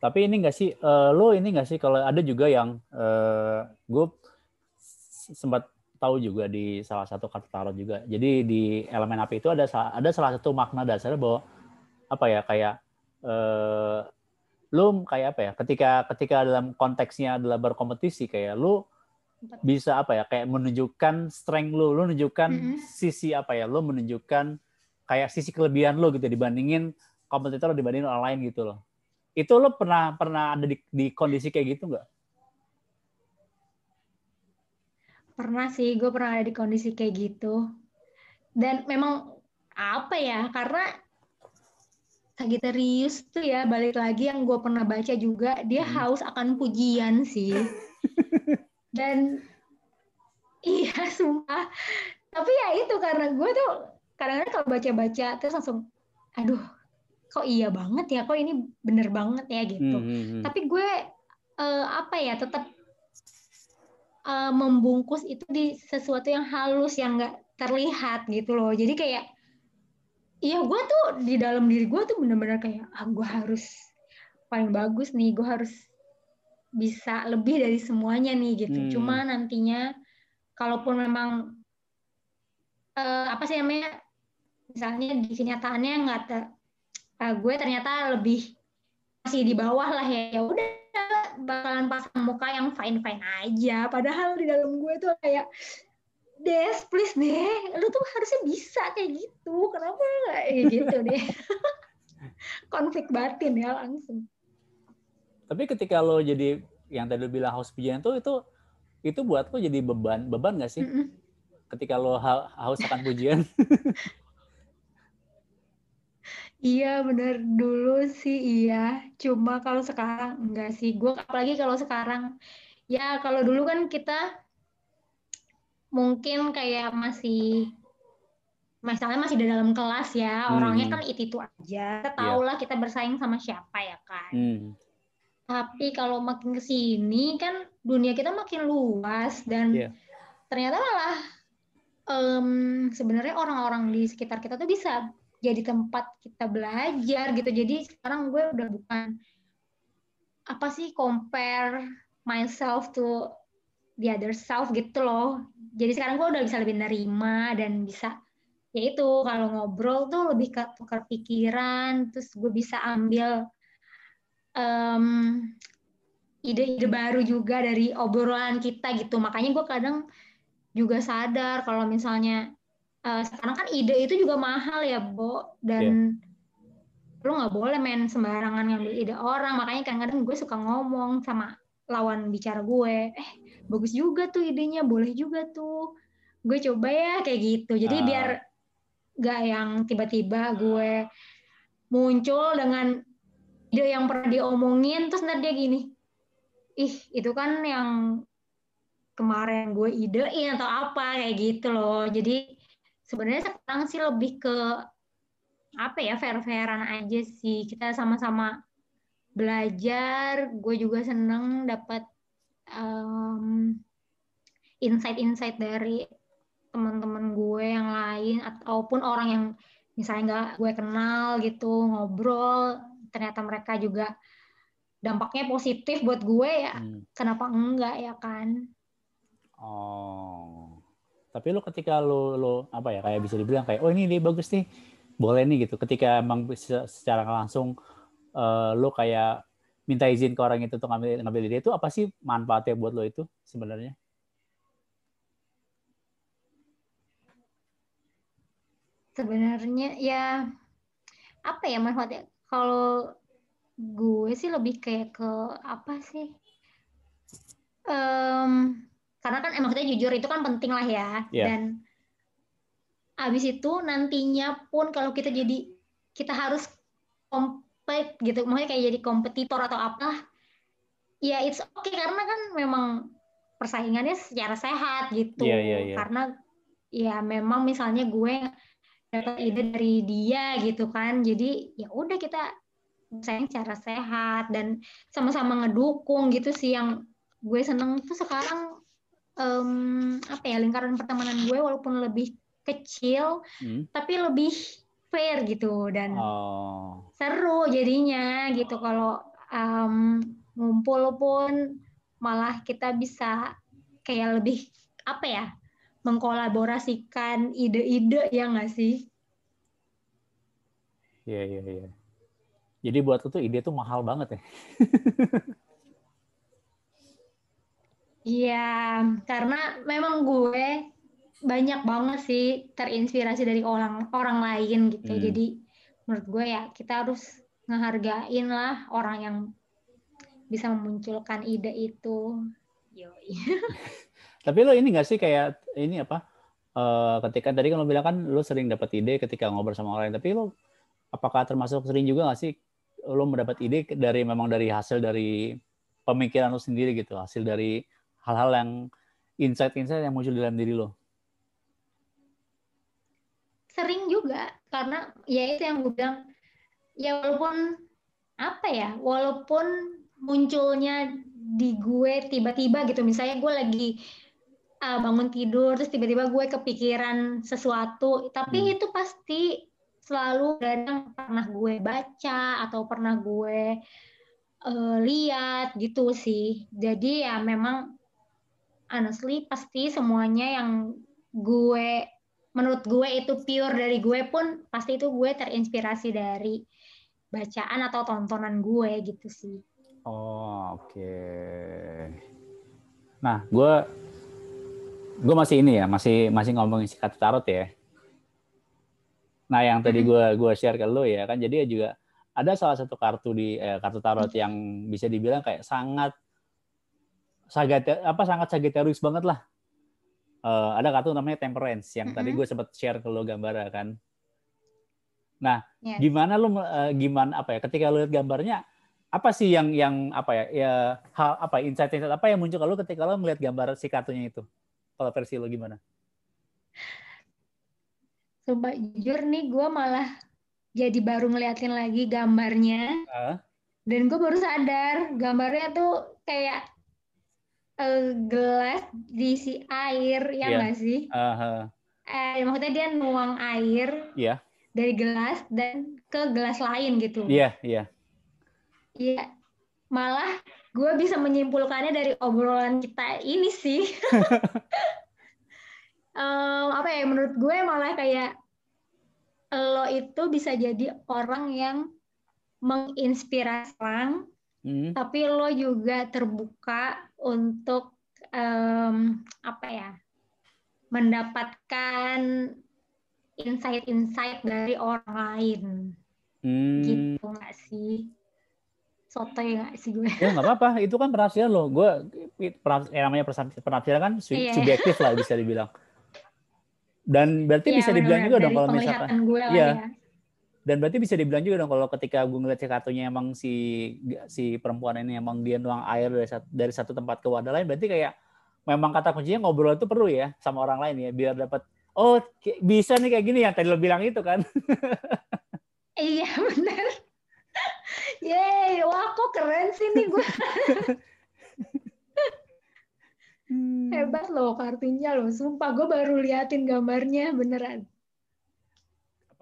Tapi ini enggak sih, uh, lo ini enggak sih kalau ada juga yang uh, gue sempat tahu juga di salah satu kartu tarot juga. Jadi di elemen api itu ada ada salah satu makna dasar bahwa apa ya kayak uh, lu kayak apa ya ketika ketika dalam konteksnya adalah berkompetisi kayak lu bisa apa ya kayak menunjukkan strength lu, lu menunjukkan mm -hmm. sisi apa ya, lu menunjukkan kayak sisi kelebihan lu gitu dibandingin kompetitor dibandingin orang lain gitu loh. Itu lo pernah pernah ada di, di kondisi kayak gitu nggak? Pernah sih, gue pernah ada di kondisi kayak gitu. Dan memang apa ya, karena Sagittarius tuh ya, balik lagi yang gue pernah baca juga, dia hmm. haus akan pujian sih. Dan iya, sumpah. Tapi ya itu, karena gue tuh kadang-kadang kalau baca-baca, terus langsung, aduh, kok iya banget ya kok ini bener banget ya gitu hmm, hmm, hmm. tapi gue uh, apa ya tetap uh, membungkus itu di sesuatu yang halus yang nggak terlihat gitu loh jadi kayak iya gue tuh di dalam diri gue tuh bener-bener kayak ah gue harus paling bagus nih gue harus bisa lebih dari semuanya nih gitu hmm. cuma nantinya kalaupun memang uh, apa sih namanya misalnya di kenyataannya nggak uh, gue ternyata lebih masih di bawah lah ya ya udah bakalan pasang muka yang fine fine aja padahal di dalam gue tuh kayak Des, please deh, lu tuh harusnya bisa kayak gitu. Kenapa nggak kayak gitu deh? Konflik batin ya langsung. Tapi ketika lo jadi yang tadi lo bilang house pigeon tuh itu itu buat lo jadi beban beban gak sih? Mm -mm. Ketika lo ha haus akan pujian? Iya bener dulu sih iya. Cuma kalau sekarang enggak sih. Gue apalagi kalau sekarang ya kalau dulu kan kita mungkin kayak masih misalnya masih di dalam kelas ya hmm. orangnya kan itu itu aja kita tahu yeah. lah kita bersaing sama siapa ya kan hmm. tapi kalau makin ke sini kan dunia kita makin luas dan yeah. ternyata malah um, sebenarnya orang-orang di sekitar kita tuh bisa jadi tempat kita belajar gitu jadi sekarang gue udah bukan apa sih compare myself to the other self gitu loh. Jadi sekarang gue udah bisa lebih nerima dan bisa ya itu kalau ngobrol tuh lebih ke tukar pikiran terus gue bisa ambil um, ide-ide baru juga dari obrolan kita gitu. Makanya gue kadang juga sadar kalau misalnya uh, sekarang kan ide itu juga mahal ya Bo. Dan yeah. lo nggak boleh main sembarangan ngambil ide orang. Makanya kadang-kadang gue suka ngomong sama lawan bicara gue. Eh bagus juga tuh idenya boleh juga tuh. Gue coba ya kayak gitu. Jadi uh. biar gak yang tiba-tiba gue muncul dengan ide yang pernah diomongin terus nanti dia gini ih itu kan yang kemarin gue idein atau apa kayak gitu loh. Jadi sebenarnya sekarang sih lebih ke apa ya fair-fairan aja sih. Kita sama-sama belajar gue juga seneng dapat um, insight-insight dari teman-teman gue yang lain ataupun orang yang misalnya nggak gue kenal gitu ngobrol ternyata mereka juga dampaknya positif buat gue ya hmm. kenapa enggak ya kan? Oh. Tapi lo ketika lo lo apa ya kayak bisa dibilang kayak oh ini dia bagus nih boleh nih gitu. Ketika emang secara langsung uh, lo kayak minta izin ke orang itu untuk ngambil ngambil ide itu apa sih manfaatnya buat lo itu sebenarnya? Sebenarnya ya apa ya manfaatnya? Kalau gue sih lebih kayak ke apa sih? Um, karena kan emang kita jujur itu kan penting lah ya. Yeah. dan abis itu nantinya pun kalau kita jadi kita harus kompet gitu. Maksudnya kayak jadi kompetitor atau apa ya it's okay. Karena kan memang persaingannya secara sehat gitu. Yeah, yeah, yeah. karena ya memang misalnya gue dapat ide dari dia gitu kan. Jadi ya udah kita sayang cara sehat dan sama-sama ngedukung gitu sih. Yang gue seneng tuh sekarang um, apa ya lingkaran pertemanan gue walaupun lebih kecil hmm. tapi lebih fair gitu dan oh. seru jadinya gitu kalau um, ngumpul pun malah kita bisa kayak lebih apa ya mengkolaborasikan ide-ide ya nggak sih? Iya iya iya. Jadi buat lo tuh ide tuh mahal banget ya? Iya, karena memang gue banyak banget sih terinspirasi dari orang orang lain gitu. Hmm. Jadi menurut gue ya kita harus ngehargain lah orang yang bisa memunculkan ide itu. Yoi. Tapi lo ini gak sih kayak ini apa? Uh, ketika tadi kan lo bilang kan lo sering dapat ide ketika ngobrol sama orang lain. Tapi lo apakah termasuk sering juga nggak sih lo mendapat ide dari memang dari hasil dari pemikiran lo sendiri gitu, hasil dari hal-hal yang insight-insight yang muncul dalam diri lo? Sering juga karena ya itu yang gue bilang ya walaupun apa ya, walaupun munculnya di gue tiba-tiba gitu, misalnya gue lagi uh, bangun tidur terus tiba-tiba gue kepikiran sesuatu tapi hmm. itu pasti selalu kadang pernah gue baca atau pernah gue uh, lihat gitu sih jadi ya memang honestly pasti semuanya yang gue menurut gue itu pure dari gue pun pasti itu gue terinspirasi dari bacaan atau tontonan gue gitu sih. Oh oke. Okay. Nah gue gue masih ini ya, masih masih ngomongin si kartu tarot ya. Nah, yang tadi gue gue share ke lo ya kan, jadi juga ada salah satu kartu di eh, kartu tarot yang bisa dibilang kayak sangat sagat apa sangat Sagittarius banget lah. Uh, ada kartu namanya Temperance yang mm -hmm. tadi gue sempat share ke lo gambar kan. Nah, yes. gimana lo uh, gimana apa ya ketika lo lihat gambarnya apa sih yang yang apa ya ya hal apa insight insight apa yang muncul kalau ketika lo melihat gambar si kartunya itu kalau versi lo gimana? Sumpah jujur nih gue malah jadi baru ngeliatin lagi gambarnya uh. dan gue baru sadar gambarnya tuh kayak uh, gelas diisi air ya yeah. nggak sih? Uh -huh. Eh, maksudnya dia nuang air yeah. dari gelas dan ke gelas lain gitu. Iya yeah, iya. Yeah Iya, malah gue bisa menyimpulkannya dari obrolan kita ini sih. um, apa ya? Menurut gue malah kayak lo itu bisa jadi orang yang menginspirasi orang, hmm. tapi lo juga terbuka untuk um, apa ya? Mendapatkan insight-insight dari orang lain. Hmm. Gitu nggak sih? soto ya sih gue. Ya nggak apa-apa, itu kan penafsiran lo. Gue ya, namanya penafsiran kan iya. subjektif lah bisa dibilang. Dan berarti iya, bisa dibilang juga dong kalau misalkan. Gue iya. Ya. Dan berarti bisa dibilang juga dong kalau ketika gue ngeliat si kartunya emang si si perempuan ini emang dia nuang air dari satu, dari satu tempat ke wadah lain, berarti kayak memang kata kuncinya ngobrol itu perlu ya sama orang lain ya biar dapat oh bisa nih kayak gini yang tadi lo bilang itu kan. iya benar Yeay, wah kok keren sih nih gue. hmm. Hebat loh kartunya loh, sumpah gue baru liatin gambarnya beneran.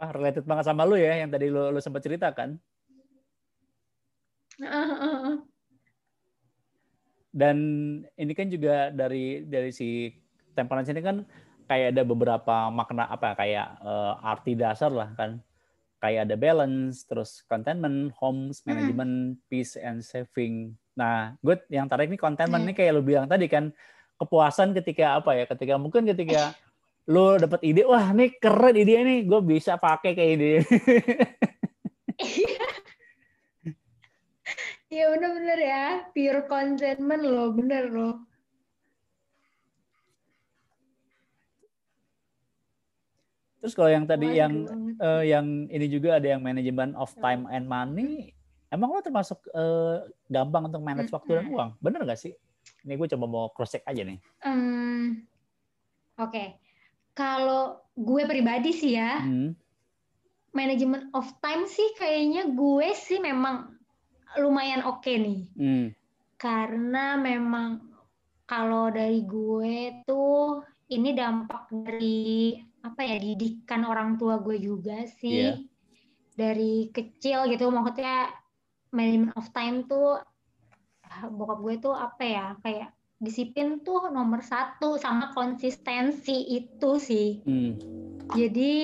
Apa related banget sama lu ya yang tadi lu, lu sempat ceritakan? Dan ini kan juga dari dari si temperance ini kan kayak ada beberapa makna apa kayak uh, arti dasar lah kan kayak ada balance, terus contentment, homes, management, hmm. peace and saving. Nah, gue yang tarik ini contentment hmm. ini kayak lo bilang tadi kan kepuasan ketika apa ya? Ketika mungkin ketika lo dapet ide, wah ini keren ide ini, gue bisa pakai kayak ide. Iya bener-bener ya, pure contentment lo, bener lo. Terus kalau yang tadi Wah, yang uh, yang ini juga ada yang manajemen of time and money, emang lo termasuk uh, gampang untuk manage waktu dan uang? Bener gak sih? Ini gue coba mau cross check aja nih. Um, Oke, okay. Kalau gue pribadi sih ya, hmm. manajemen of time sih kayaknya gue sih memang lumayan oke okay nih, hmm. karena memang kalau dari gue tuh ini dampak dari apa ya didikan orang tua gue juga sih yeah. dari kecil gitu maksudnya management of time tuh bokap gue tuh apa ya kayak disiplin tuh nomor satu sama konsistensi itu sih mm. jadi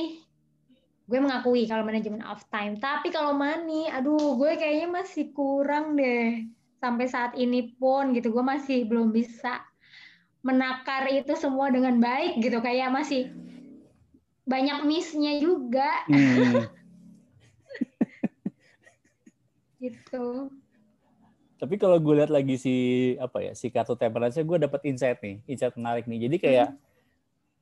gue mengakui kalau manajemen of time tapi kalau money aduh gue kayaknya masih kurang deh sampai saat ini pun gitu gue masih belum bisa menakar itu semua dengan baik gitu kayak masih banyak missnya juga. Hmm. gitu. Tapi kalau gue lihat lagi si apa ya si kartu temperance gue dapat insight nih, insight menarik nih. Jadi kayak hmm.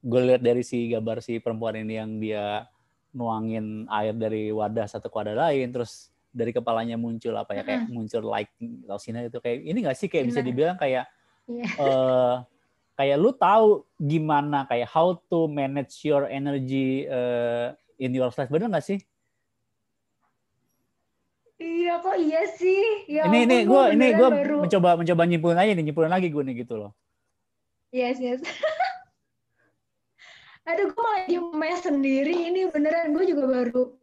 gue lihat dari si gambar si perempuan ini yang dia nuangin air dari wadah satu ke wadah lain, terus dari kepalanya muncul apa ya kayak hmm. muncul light sinar itu kayak ini gak sih kayak bisa dibilang kayak yeah. Iya. uh, kayak lu tahu gimana kayak how to manage your energy uh, in your life bener gak sih? Iya kok iya sih. Ya ini ini gue ini gue mencoba mencoba nyimpulin aja nih nyimpulin lagi gue nih gitu loh. Yes yes. Aduh gue malah diem sendiri ini beneran gue juga baru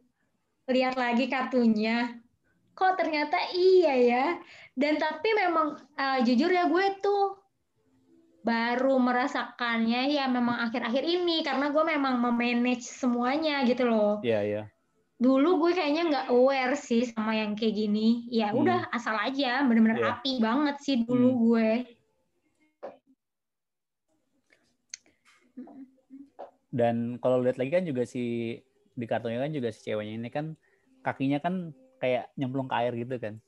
lihat lagi kartunya. Kok ternyata iya ya. Dan tapi memang uh, jujur ya gue tuh baru merasakannya ya memang akhir-akhir ini karena gue memang memanage semuanya gitu loh. Iya yeah, iya. Yeah. Dulu gue kayaknya nggak aware sih sama yang kayak gini. Ya hmm. udah asal aja, bener-bener yeah. api banget sih dulu hmm. gue. Dan kalau lihat lagi kan juga si di kartunya kan juga si ceweknya ini kan kakinya kan kayak nyemplung ke air gitu kan.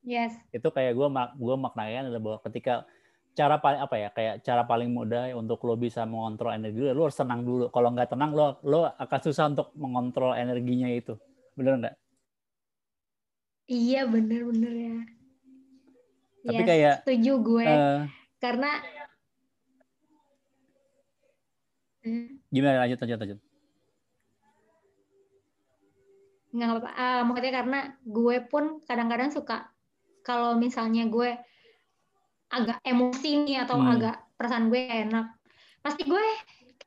Yes. Itu kayak gue gue maknanya adalah bahwa ketika cara paling apa ya kayak cara paling mudah untuk lo bisa mengontrol energi lo, lo harus tenang dulu. Kalau nggak tenang lo lo akan susah untuk mengontrol energinya itu. Bener nggak? Iya bener-bener ya. Tapi yes, kayak setuju gue uh, karena gimana lanjut lanjut lanjut. Nggak apa-apa. Uh, maksudnya karena gue pun kadang-kadang suka kalau misalnya gue agak emosi nih atau hmm. agak perasaan gue enak, pasti gue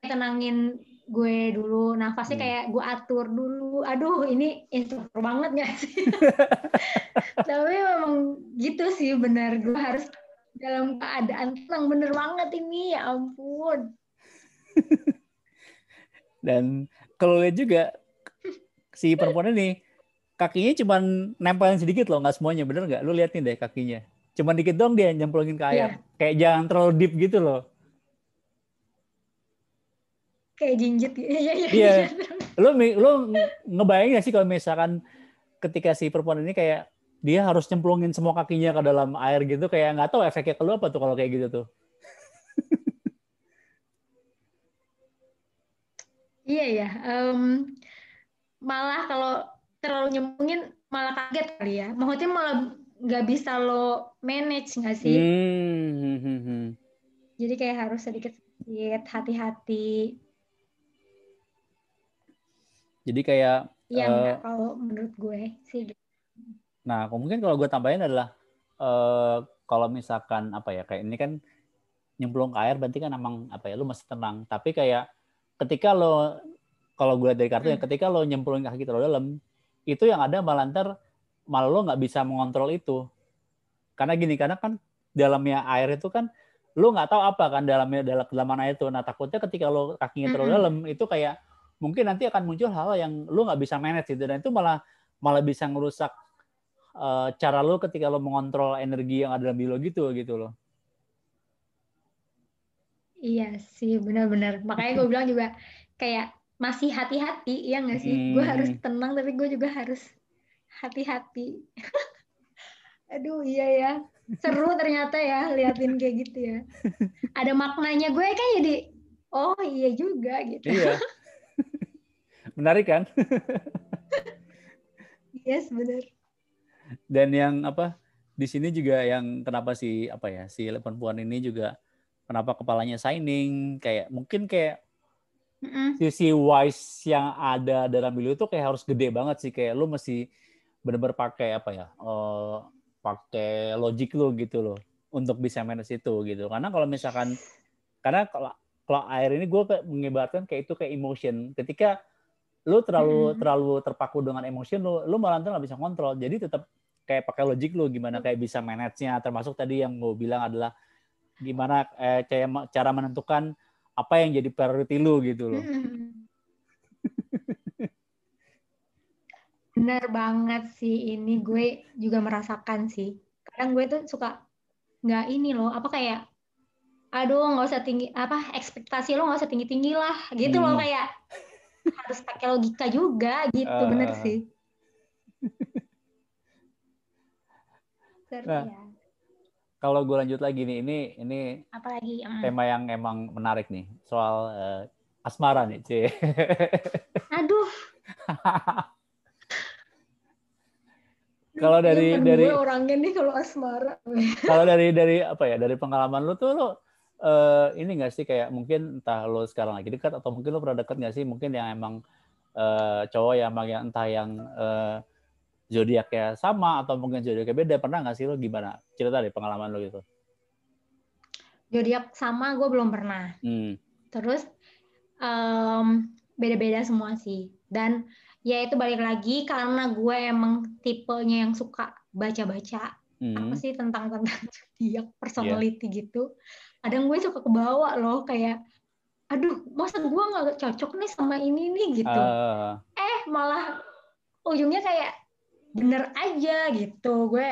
tenangin gue dulu. Nafasnya hmm. kayak gue atur dulu. Aduh ini introvert banget gak sih? Tapi memang gitu sih benar. Gue harus dalam keadaan tenang. Bener banget ini. Ya ampun. Dan kalau lihat juga si perempuan ini kakinya cuma nempelin sedikit loh. Nggak semuanya. Bener nggak? Lu lihat nih deh kakinya cuma dikit dong dia nyemplungin ke air yeah. kayak jangan terlalu deep gitu loh kayak jinjit gitu. Iya, iya. Iya. Lu lu ngebayangin gak sih kalau misalkan ketika si perempuan ini kayak dia harus nyemplungin semua kakinya ke dalam air gitu kayak nggak tahu efeknya ke lu apa tuh kalau kayak gitu tuh. iya ya. Um, malah kalau terlalu nyemplungin malah kaget kali ya. Maksudnya malah nggak bisa lo manage nggak sih? Hmm, hmm, hmm, hmm. Jadi kayak harus sedikit sedikit hati-hati. Jadi kayak Iya, uh, kalau menurut gue sih. Nah, mungkin kalau gue tambahin adalah uh, kalau misalkan apa ya kayak ini kan nyemplung ke air berarti kan emang apa ya lu masih tenang. Tapi kayak ketika lo kalau gue dari kartunya hmm. ketika lo nyemplung kaki terlalu dalam itu yang ada malah ntar malah lo nggak bisa mengontrol itu. Karena gini, karena kan dalamnya air itu kan lo nggak tahu apa kan dalamnya dalam dalam mana itu. Nah takutnya ketika lo kakinya terlalu dalam itu kayak mungkin nanti akan muncul hal yang lu nggak bisa manage gitu dan itu malah malah bisa ngerusak uh, cara lu ketika lu mengontrol energi yang ada dalam diri lo gitu gitu loh. Iya sih benar-benar makanya gue bilang juga kayak masih hati-hati ya nggak sih hmm. gue harus tenang tapi gue juga harus hati-hati. Aduh iya ya seru ternyata ya liatin kayak gitu ya. Ada maknanya gue kan jadi oh iya juga gitu. Iya. Menarik kan? yes, benar. Dan yang apa? Di sini juga yang kenapa si apa ya si perempuan ini juga kenapa kepalanya shining kayak mungkin kayak mm sisi wise yang ada dalam diri itu kayak harus gede banget sih kayak lu mesti benar-benar pakai apa ya uh, pakai logik lu gitu loh untuk bisa manage itu gitu. Karena kalau misalkan karena kalau kalau air ini gue mengibaratkan kayak itu kayak emotion. Ketika lu terlalu hmm. terlalu terpaku dengan emosi lu lu malah nggak bisa kontrol. Jadi tetap kayak pakai logik lu gimana kayak bisa manage-nya. Termasuk tadi yang gue bilang adalah gimana eh, cara menentukan apa yang jadi priority lu gitu loh bener banget sih ini gue juga merasakan sih kadang gue tuh suka nggak ini loh apa kayak aduh nggak usah tinggi apa ekspektasi lo nggak usah tinggi tinggi lah gitu hmm. loh kayak harus pakai logika juga gitu uh. bener sih nah, ya. kalau gue lanjut lagi nih ini ini apalagi um. tema yang emang menarik nih soal uh, asmara nih c aduh kalau dari dari orangnya nih kalau asmara. Kalau dari dari apa ya dari pengalaman lu tuh lo uh, ini nggak sih kayak mungkin entah lo sekarang lagi dekat atau mungkin lo pernah dekat nggak sih? Mungkin yang emang uh, cowok yang emang yang entah yang uh, zodiaknya sama atau mungkin zodiaknya beda pernah nggak sih lo gimana? Cerita deh pengalaman lo gitu. Zodiak sama gue belum pernah. Hmm. terus um, beda-beda semua sih. Dan ya itu balik lagi karena gue emang tipenya yang suka baca-baca hmm. apa sih tentang tentang zodiak personality yeah. gitu kadang gue suka kebawa loh kayak aduh masa gue nggak cocok nih sama ini nih gitu uh. eh malah ujungnya kayak bener aja gitu gue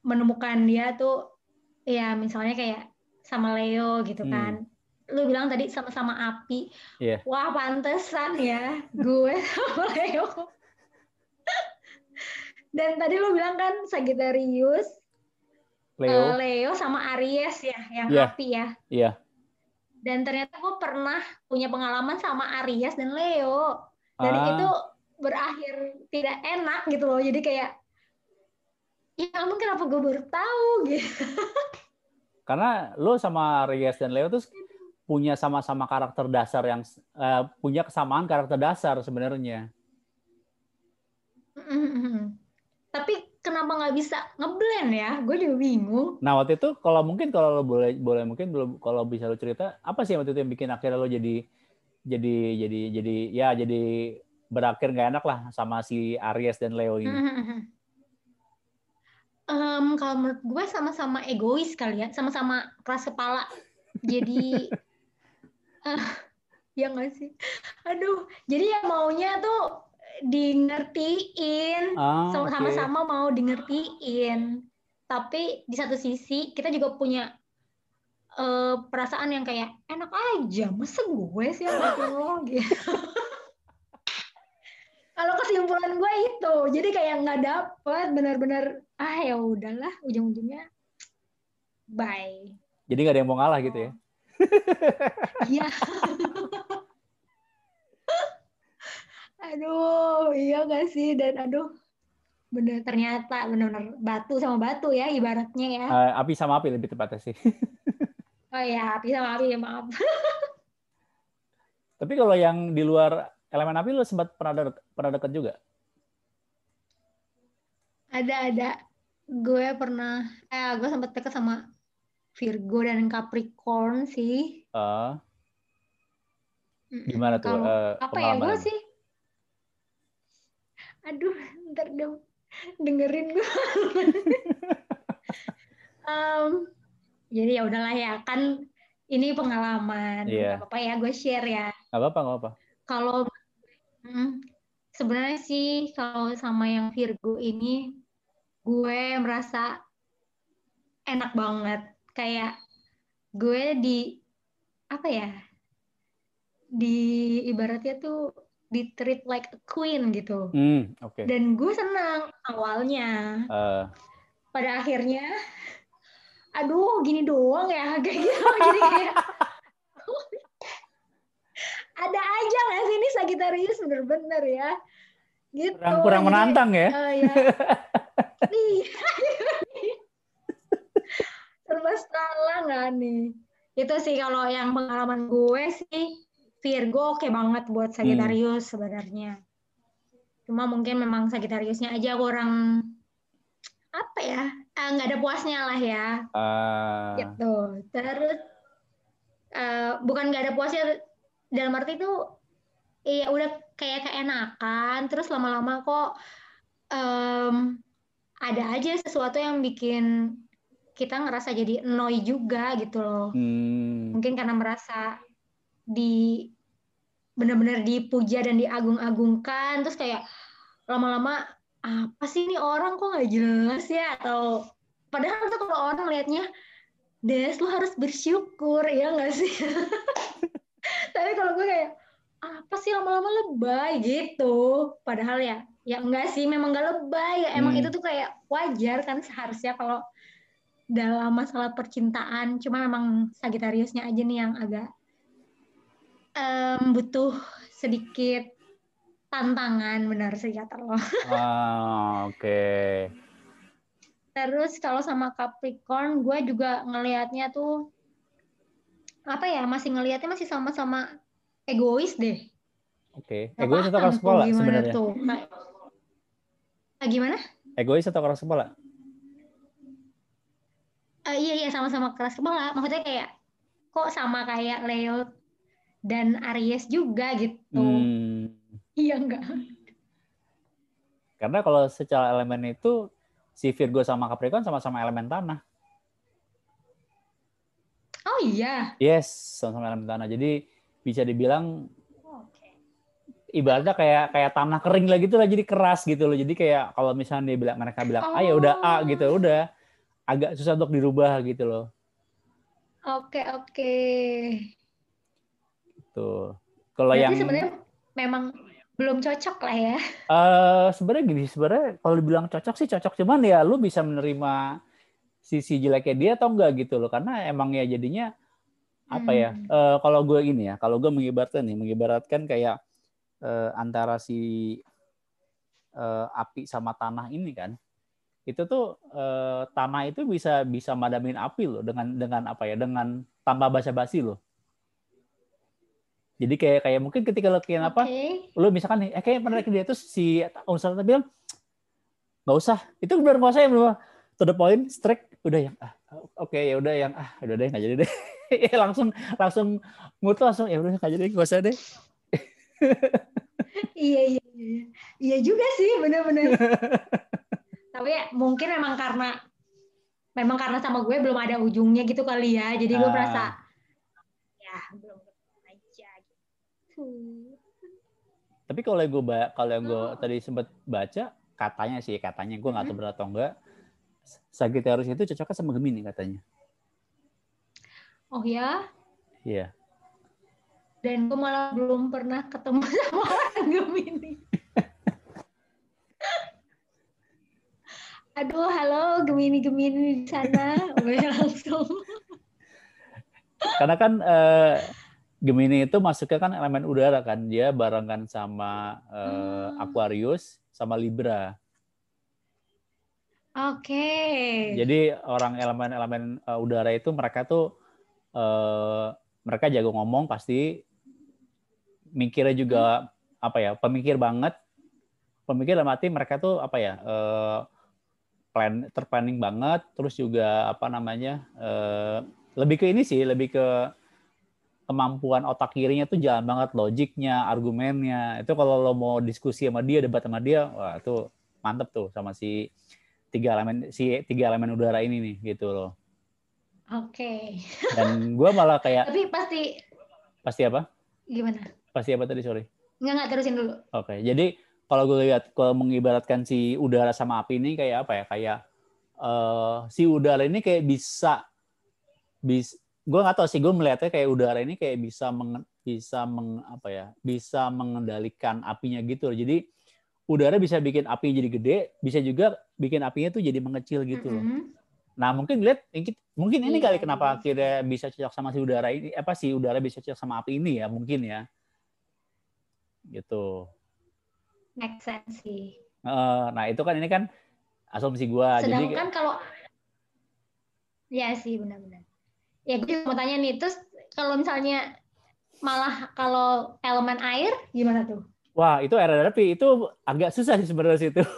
menemukan dia tuh ya misalnya kayak sama Leo gitu hmm. kan lu bilang tadi sama-sama api yeah. wah pantesan ya gue sama Leo Dan tadi lu bilang kan Sagittarius, Leo. uh, Leo sama Aries ya, yang Iya. api ya. Iya. Dan ternyata gue pernah punya pengalaman sama Aries dan Leo. Dan Ah. itu berakhir tidak enak gitu loh. Jadi kayak, ya ampun kenapa gue baru tahu gitu. Karena lo sama Aries dan Leo tuh punya sama-sama karakter dasar yang eh, punya kesamaan karakter dasar sebenarnya. Tapi kenapa nggak bisa ngeblend ya? Gue juga bingung. Nah waktu itu kalau mungkin kalau lo boleh boleh mungkin belum kalau bisa lo cerita apa sih waktu itu yang bikin akhirnya lo jadi jadi jadi jadi ya jadi berakhir nggak enak lah sama si Aries dan Leo ini. Em, kalau menurut gue sama-sama egois kali ya, sama-sama keras kepala. Jadi, ya nggak sih? Aduh, jadi yang maunya tuh di ngertiin Ah, sama-sama mau di ngertiin tapi di satu sisi kita juga punya eh, perasaan yang kayak enak aja masa gue sih yang lo? Gitu. Kalau kesimpulan gue itu jadi kayak nggak dapet benar-benar ah ya udahlah ujung-ujungnya bye. Jadi nggak ada yang mau ngalah gitu ya? iya. Aduh iya gak sih? Dan aduh bener ternyata bener-bener batu sama batu ya ibaratnya ya. Eh, api sama api lebih tepatnya sih. oh ya api sama api ya maaf. Tapi kalau yang di luar elemen api lo sempat pernah deket, pernah deket juga? ada ada. Gue pernah eh gue sempet deket sama Virgo dan Capricorn sih. Mm-mm. gimana tuh Kalau- eh, apa ya gue sih? Aduh ntar dong. Dengerin gue Em, jadi ya udahlah ya kan ini pengalaman. Iya. Gak apa-apa ya gue share ya. Nggak apa-apa, nggak apa. kalau mm, sebenarnya sih kalau sama yang Virgo ini gue merasa enak banget kayak gue di apa ya di ibaratnya tuh di treat like a queen gitu. Hmm, oke. dan gue senang awalnya. Eh, pada akhirnya aduh gini doang ya kayak gitu jadi kayak. Ada aja nggak sih ini Sagittarius bener-bener ya. Gitu. Kurang kurang menantang ya? eh, ya. Salah nggak nih? Itu sih kalau yang pengalaman gue sih Virgo oke banget buat Sagittarius sebenarnya. Cuma mungkin memang Sagittariusnya aja kurang apa ya eh, nggak ada puasnya lah ya. Eh, gitu. Terus eh, bukan nggak ada puasnya dalam arti itu iya udah kayak keenakan terus lama-lama kok em, ada aja sesuatu yang bikin kita ngerasa jadi annoy juga gitu loh. Hmm, mungkin karena merasa di benar-benar dipuja dan diagung-agungkan. Terus kayak lama-lama apa sih ini orang? Kok nggak jelas ya? Atau padahal tuh kalau orang liatnya Des lu harus bersyukur ya nggak sih? Tapi kalau gue kayak apa sih lama-lama lebay? Gitu. Padahal ya ya enggak sih memang nggak lebay. Ya emang Hmm. itu tuh kayak wajar kan seharusnya kalau dalam masalah percintaan cuma memang Sagitariusnya aja nih yang agak em, butuh sedikit tantangan benar sih kata lo ah, oke. terus kalau sama Capricorn gue juga ngelihatnya tuh apa ya masih ngelihatnya masih sama-sama egois deh Oke. Nggak Egois atau keras kepala sebenarnya? tuh Kayak- Ah, gimana Egois atau keras kepala? Eh, iya iya sama-sama keras kepala maksudnya kayak kok sama kayak Leo dan Aries juga gitu. Hmm, iya enggak. Karena kalau secara elemen itu si Virgo sama Capricorn sama-sama elemen tanah. oh iya. Yes, sama-sama elemen tanah. Jadi bisa dibilang ibaratnya kayak kayak tanah kering lah gitu lah jadi keras gitu loh. Jadi kayak kalau misalnya dia bilang mereka bilang ah ya udah A gitu udah agak susah untuk dirubah gitu loh. oke oke Tuh. Kalau Berarti yang sebenarnya memang belum cocok lah ya. Uh, sebenarnya gini, sebenarnya kalau dibilang cocok sih cocok cuman ya lu bisa menerima sisi jeleknya dia atau enggak gitu loh karena emang ya jadinya apa ya hmm. uh, kalau gue ini ya kalau gue mengibaratkan nih mengibaratkan kayak uh, antara si uh, api sama tanah ini kan itu tuh uh, tanah itu bisa bisa madamin api loh dengan dengan apa ya dengan tanpa basa-basi loh. Jadi kayak kayak mungkin ketika lo kayak apa lo misalkan nih eh kayak pernah dia tuh si unsur bilang nggak usah. Itu benar nggak usah ya belum to the point strike udah yang ah oke okay, ya udah yang ah udah deh nggak jadi deh. Ya langsung langsung mutu langsung ya udah nggak jadi nggak usah deh. Iya iya iya. Iya juga sih benar-benar tapi ya, mungkin memang karena memang karena sama gue belum ada ujungnya gitu kali ya jadi gue ah. merasa ya belum aja gitu tapi kalau gue kalau yang gue oh. tadi sempat baca katanya sih katanya gue nggak tahu benar atau enggak Sagittarius itu cocoknya sama Gemini katanya. Oh ya? Iya. Dan gue malah belum pernah ketemu sama orang Gemini. Aduh, halo Gemini-Gemini di sana. Langsung. Karena kan uh, Gemini itu masuknya kan elemen udara kan. Dia barengan sama uh, Aquarius sama Libra. Oke. Okay. Jadi orang elemen-elemen uh, udara itu mereka tuh uh, mereka jago ngomong pasti mikirnya juga hmm. apa ya pemikir banget pemikir dalam arti mereka tuh apa ya uh, plan terplanning banget terus juga apa namanya uh, lebih ke ini sih lebih ke kemampuan otak kirinya tuh jalan banget logiknya argumennya itu kalau lo mau diskusi sama dia debat sama dia wah itu mantep tuh sama si tiga elemen si tiga elemen udara ini nih gitu loh. Oke. Okay. Dan gue malah kayak. Tapi pasti. Pasti apa? Gimana? Pasti apa tadi sorry? Nggak nggak terusin dulu. Oke, okay. jadi kalau gue lihat kalau mengibaratkan si udara sama api ini kayak apa ya? Kayak uh, si udara ini kayak bisa bis gue nggak tahu sih gue melihatnya kayak udara ini kayak bisa meng, bisa meng, apa ya bisa mengendalikan apinya gitu loh. jadi udara bisa bikin api jadi gede, bisa juga bikin apinya tuh jadi mengecil gitu loh. Mm -hmm. Nah mungkin lihat mungkin ini yeah. kali kenapa akhirnya bisa cocok sama si udara ini apa sih udara bisa cocok sama api ini ya mungkin ya gitu. Make sense sih. nah itu kan ini kan asumsi gue. Sedangkan Jadi, kalau ya sih benar-benar. Ya gue mau tanya nih terus kalau misalnya malah kalau elemen air gimana tuh? Wah, itu aerodinamik itu agak susah sih sebenarnya situ.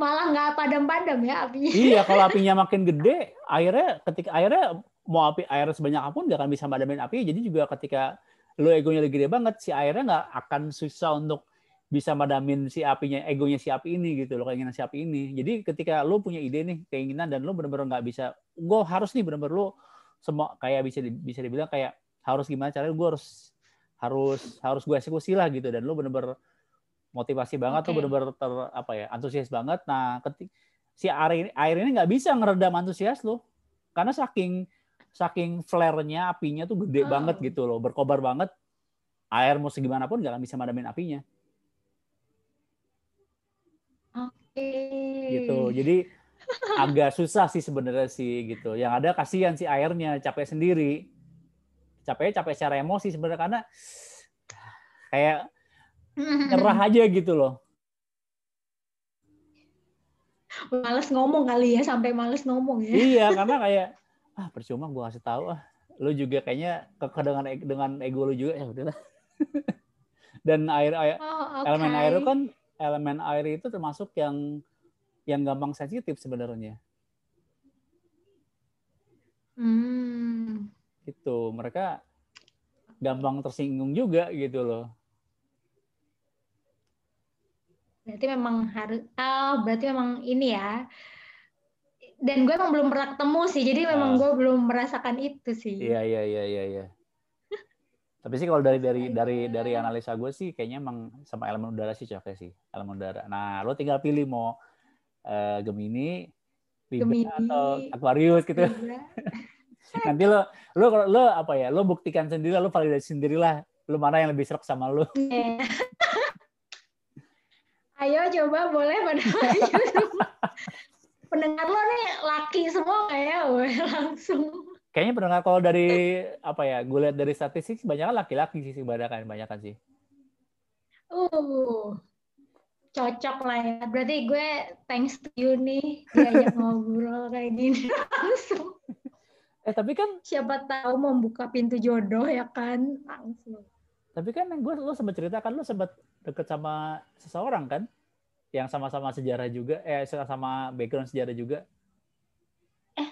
Malah nggak padam-padam ya apinya. Iya, kalau apinya makin gede, airnya ketika airnya mau api air sebanyak apa pun nggak akan bisa madamin api. Jadi juga ketika lo egonya lagi gede banget, si airnya nggak akan susah untuk bisa madamin si apinya, egonya si api ini gitu loh, keinginan si api ini. Jadi ketika lo punya ide nih, keinginan dan lo benar-benar nggak bisa, gue harus nih benar-benar lo semua kayak bisa bisa dibilang kayak harus gimana caranya gue harus harus harus gue eksekusi lah gitu dan lu bener-bener motivasi banget okay. tuh bener-bener ter apa ya antusias banget nah ketik si air ini air ini nggak bisa ngeredam antusias lo karena saking saking flare-nya apinya tuh gede oh. banget gitu loh berkobar banget air mau segimana pun nggak akan bisa madamin apinya oke okay. gitu jadi agak susah sih sebenarnya sih gitu yang ada kasihan si airnya capek sendiri capek capek secara emosi sebenarnya karena kayak nyerah aja gitu loh. Males ngomong kali ya sampai males ngomong ya. Iya karena kayak ah percuma gue kasih tahu ah lu juga kayaknya ke dengan dengan ego lu juga ya udahlah. Dan air, air oh, okay. elemen air itu kan elemen air itu termasuk yang yang gampang sensitif sebenarnya. Hmm itu mereka gampang tersinggung juga gitu loh berarti memang harus oh berarti memang ini ya dan gue emang belum pernah ketemu sih jadi memang uh, gue belum merasakan itu sih. Iya iya iya iya iya. Tapi sih kalau dari dari dari dari analisa gue sih kayaknya emang sama elemen udara sih cocok sih elemen udara. Nah lo tinggal pilih mau uh, Gemini Libra Gemini. atau Aquarius gitu. Nanti lo lo lo apa ya lo buktikan sendiri lo validasi sendirilah lu mana yang lebih serak sama lu yeah. ayo coba boleh pada pendengar lo nih laki semua kayak ya? langsung. Kayaknya pendengar kalau dari apa ya gue lihat dari statistik banyak laki-laki sih banyak kan banyak kan sih. Uh cocok lah ya. Berarti gue thanks to you nih diajak ngobrol kayak gini langsung. Eh tapi kan siapa tahu membuka pintu jodoh ya kan langsung. Tapi kan gue lu sempat cerita kan lu sempat deket sama seseorang kan yang sama-sama sejarah juga eh sama background sejarah juga eh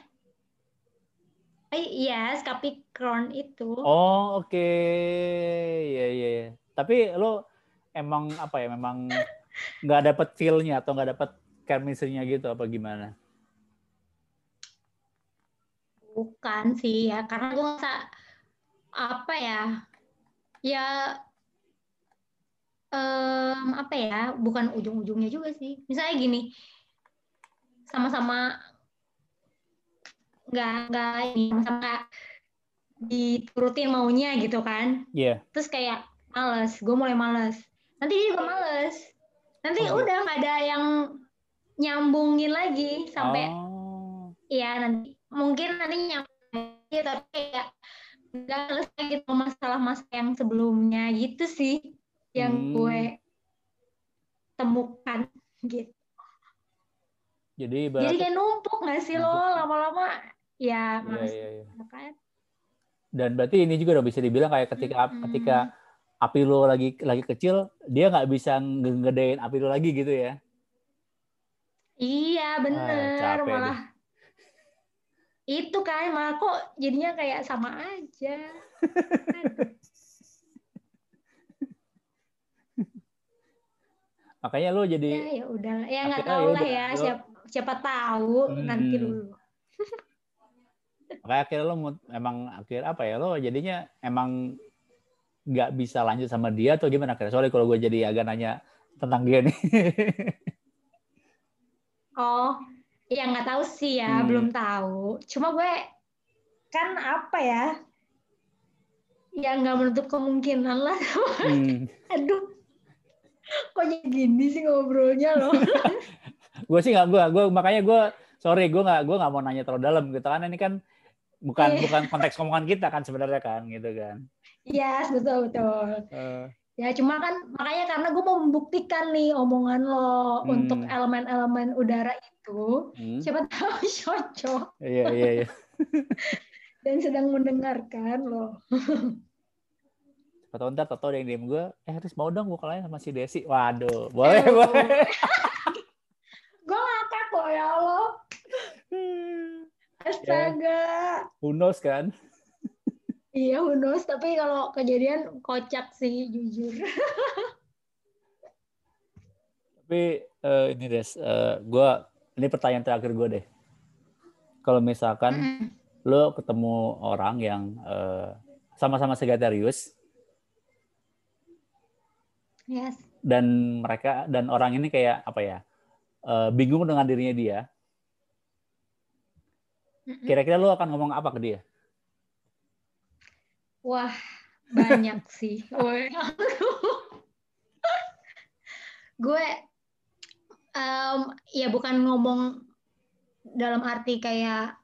eh iya Capricorn itu oh oke okay. iya iya ya. tapi lo emang apa ya memang nggak dapet feel-nya atau nggak dapet chemistry-nya gitu apa gimana bukan sih ya karena gue nggak apa ya ya um, apa ya bukan ujung-ujungnya juga sih misalnya gini sama-sama nggak nggak ini sama-sama diturutin maunya gitu kan iya yeah. terus kayak males gue mulai males nanti dia juga males nanti oh. udah nggak ada yang nyambungin lagi sampai oh. ya nanti mungkin nanti nyambung tapi kayak nggak selesai gitu masalah-masalah yang sebelumnya gitu sih yang hmm. gue temukan gitu. Jadi Jadi kayak numpuk nggak sih numpuk. lo lama-lama ya iya, iya, iya. kan. Dan berarti ini juga udah bisa dibilang kayak ketika hmm. ketika api lo lagi lagi kecil dia nggak bisa ngegedein api lo lagi gitu ya? Iya bener ah, malah deh. itu kan malah kok jadinya kayak sama aja. makanya lo jadi ya ya udah. Ya nggak tahu ya lah ya. lo, siapa siapa tahu hmm. nanti dulu. Makanya akhirnya lo emang akhir apa ya lo jadinya emang nggak bisa lanjut sama dia atau gimana? Akhirnya soalnya kalau gue jadi agak nanya tentang dia nih. Oh ya nggak tahu sih ya hmm. belum tahu. Cuma gue kan apa ya? Ya nggak menutup kemungkinan lah. Hmm. aduh kok jadi gini sih ngobrolnya loh gue sih nggak gue gue makanya gue sorry gue nggak gue nggak mau nanya terlalu dalam gitu kan ini kan bukan yeah. bukan konteks omongan kita kan sebenarnya kan gitu kan iya yes, betul betul uh. ya cuma kan makanya karena gue mau membuktikan nih omongan lo hmm. untuk elemen-elemen udara itu hmm. siapa tahu cocok iya iya iya dan sedang mendengarkan lo atau ntar Toto yang DM gue, eh Riz mau dong gue kalian sama si Desi. Waduh, boleh, eh, boleh. gue ngakak kok ya Allah. Astaga. Yeah. Who knows kan? iya, who knows. Tapi kalau kejadian kocak sih, jujur. Tapi uh, ini Des, uh, gue ini pertanyaan terakhir gue deh. Kalau misalkan mm -hmm. lo ketemu orang yang uh, sama-sama Sagittarius, Yes. Dan mereka dan orang ini kayak apa ya? Uh, bingung dengan dirinya dia. Kira-kira lu akan ngomong apa ke dia? Wah, banyak sih. gue um, ya bukan ngomong dalam arti kayak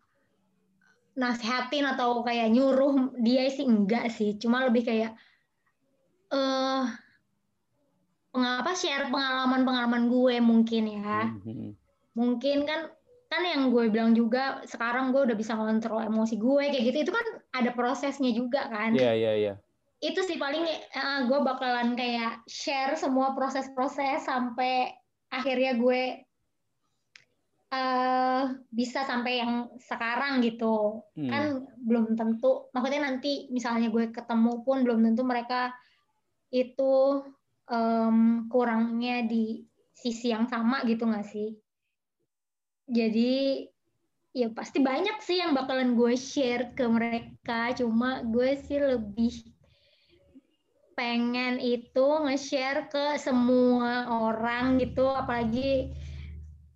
nasehatin atau kayak nyuruh dia sih enggak sih cuma lebih kayak eh uh, pengapa share pengalaman-pengalaman gue mungkin ya. Mm-hmm. Mungkin kan kan yang gue bilang juga sekarang gue udah bisa ngontrol emosi gue kayak gitu itu kan ada prosesnya juga kan. Iya yeah, iya yeah, iya. Yeah. Itu sih paling uh, gue bakalan kayak share semua proses-proses sampai akhirnya gue uh, bisa sampai yang sekarang gitu. Hmm. Kan belum tentu maksudnya nanti misalnya gue ketemu pun belum tentu mereka itu um, kurangnya di sisi yang sama gitu nggak sih? Jadi ya pasti banyak sih yang bakalan gue share ke mereka. Cuma gue sih lebih pengen itu nge-share ke semua orang gitu, apalagi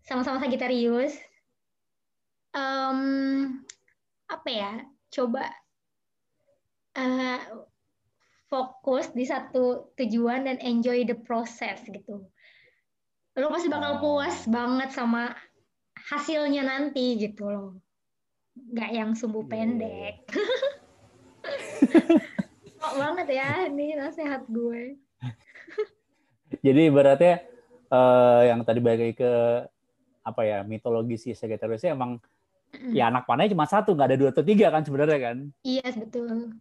sama-sama Sagittarius. Um, apa ya? Coba uh, fokus di satu tujuan dan enjoy the process gitu. Lo pasti bakal puas banget sama hasilnya nanti gitu loh. Gak yang sumbu yeah. pendek. Kok banget ya ini nasihat gue. Jadi berarti uh, yang tadi balik ke apa ya mitologi si Sagittarius emang mm. ya anak panahnya cuma satu nggak ada dua atau tiga kan sebenarnya kan? Iya yes, betul.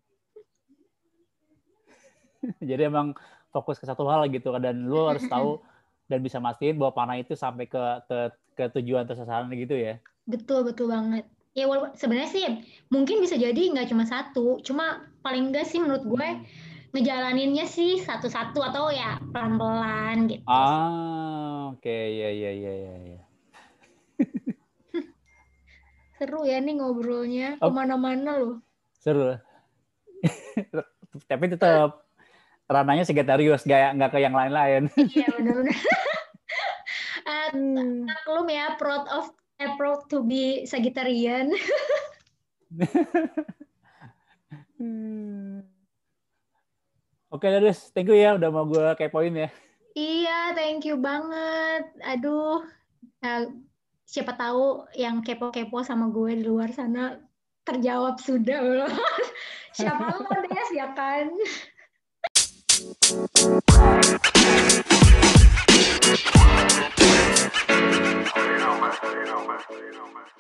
Jadi emang fokus ke satu hal gitu dan lu harus tahu dan bisa mastiin bahwa panah itu sampai ke ke ke tujuan atau sasaran gitu ya. Betul betul banget. Ya walaupun sebenarnya sih mungkin bisa jadi nggak cuma satu, cuma paling enggak sih menurut gue hmm. ngejalaninnya sih satu-satu atau ya pelan-pelan gitu. Ah, oke okay. ya ya ya ya ya. Seru ya nih ngobrolnya oh. ke mana-mana loh. Seru. Tapi tetap rananya Sagittarius gak nggak ke yang lain-lain. Iya benar-benar. uh, maklum ya proud of uh, proud to be Sagittarian. Oke, okay, Daris, thank you ya udah mau gue kepoin ya. Iya, thank you banget. Aduh, uh, siapa tahu yang kepo-kepo sama gue di luar sana terjawab sudah belum? siapa lo Des ya kan? Thank you.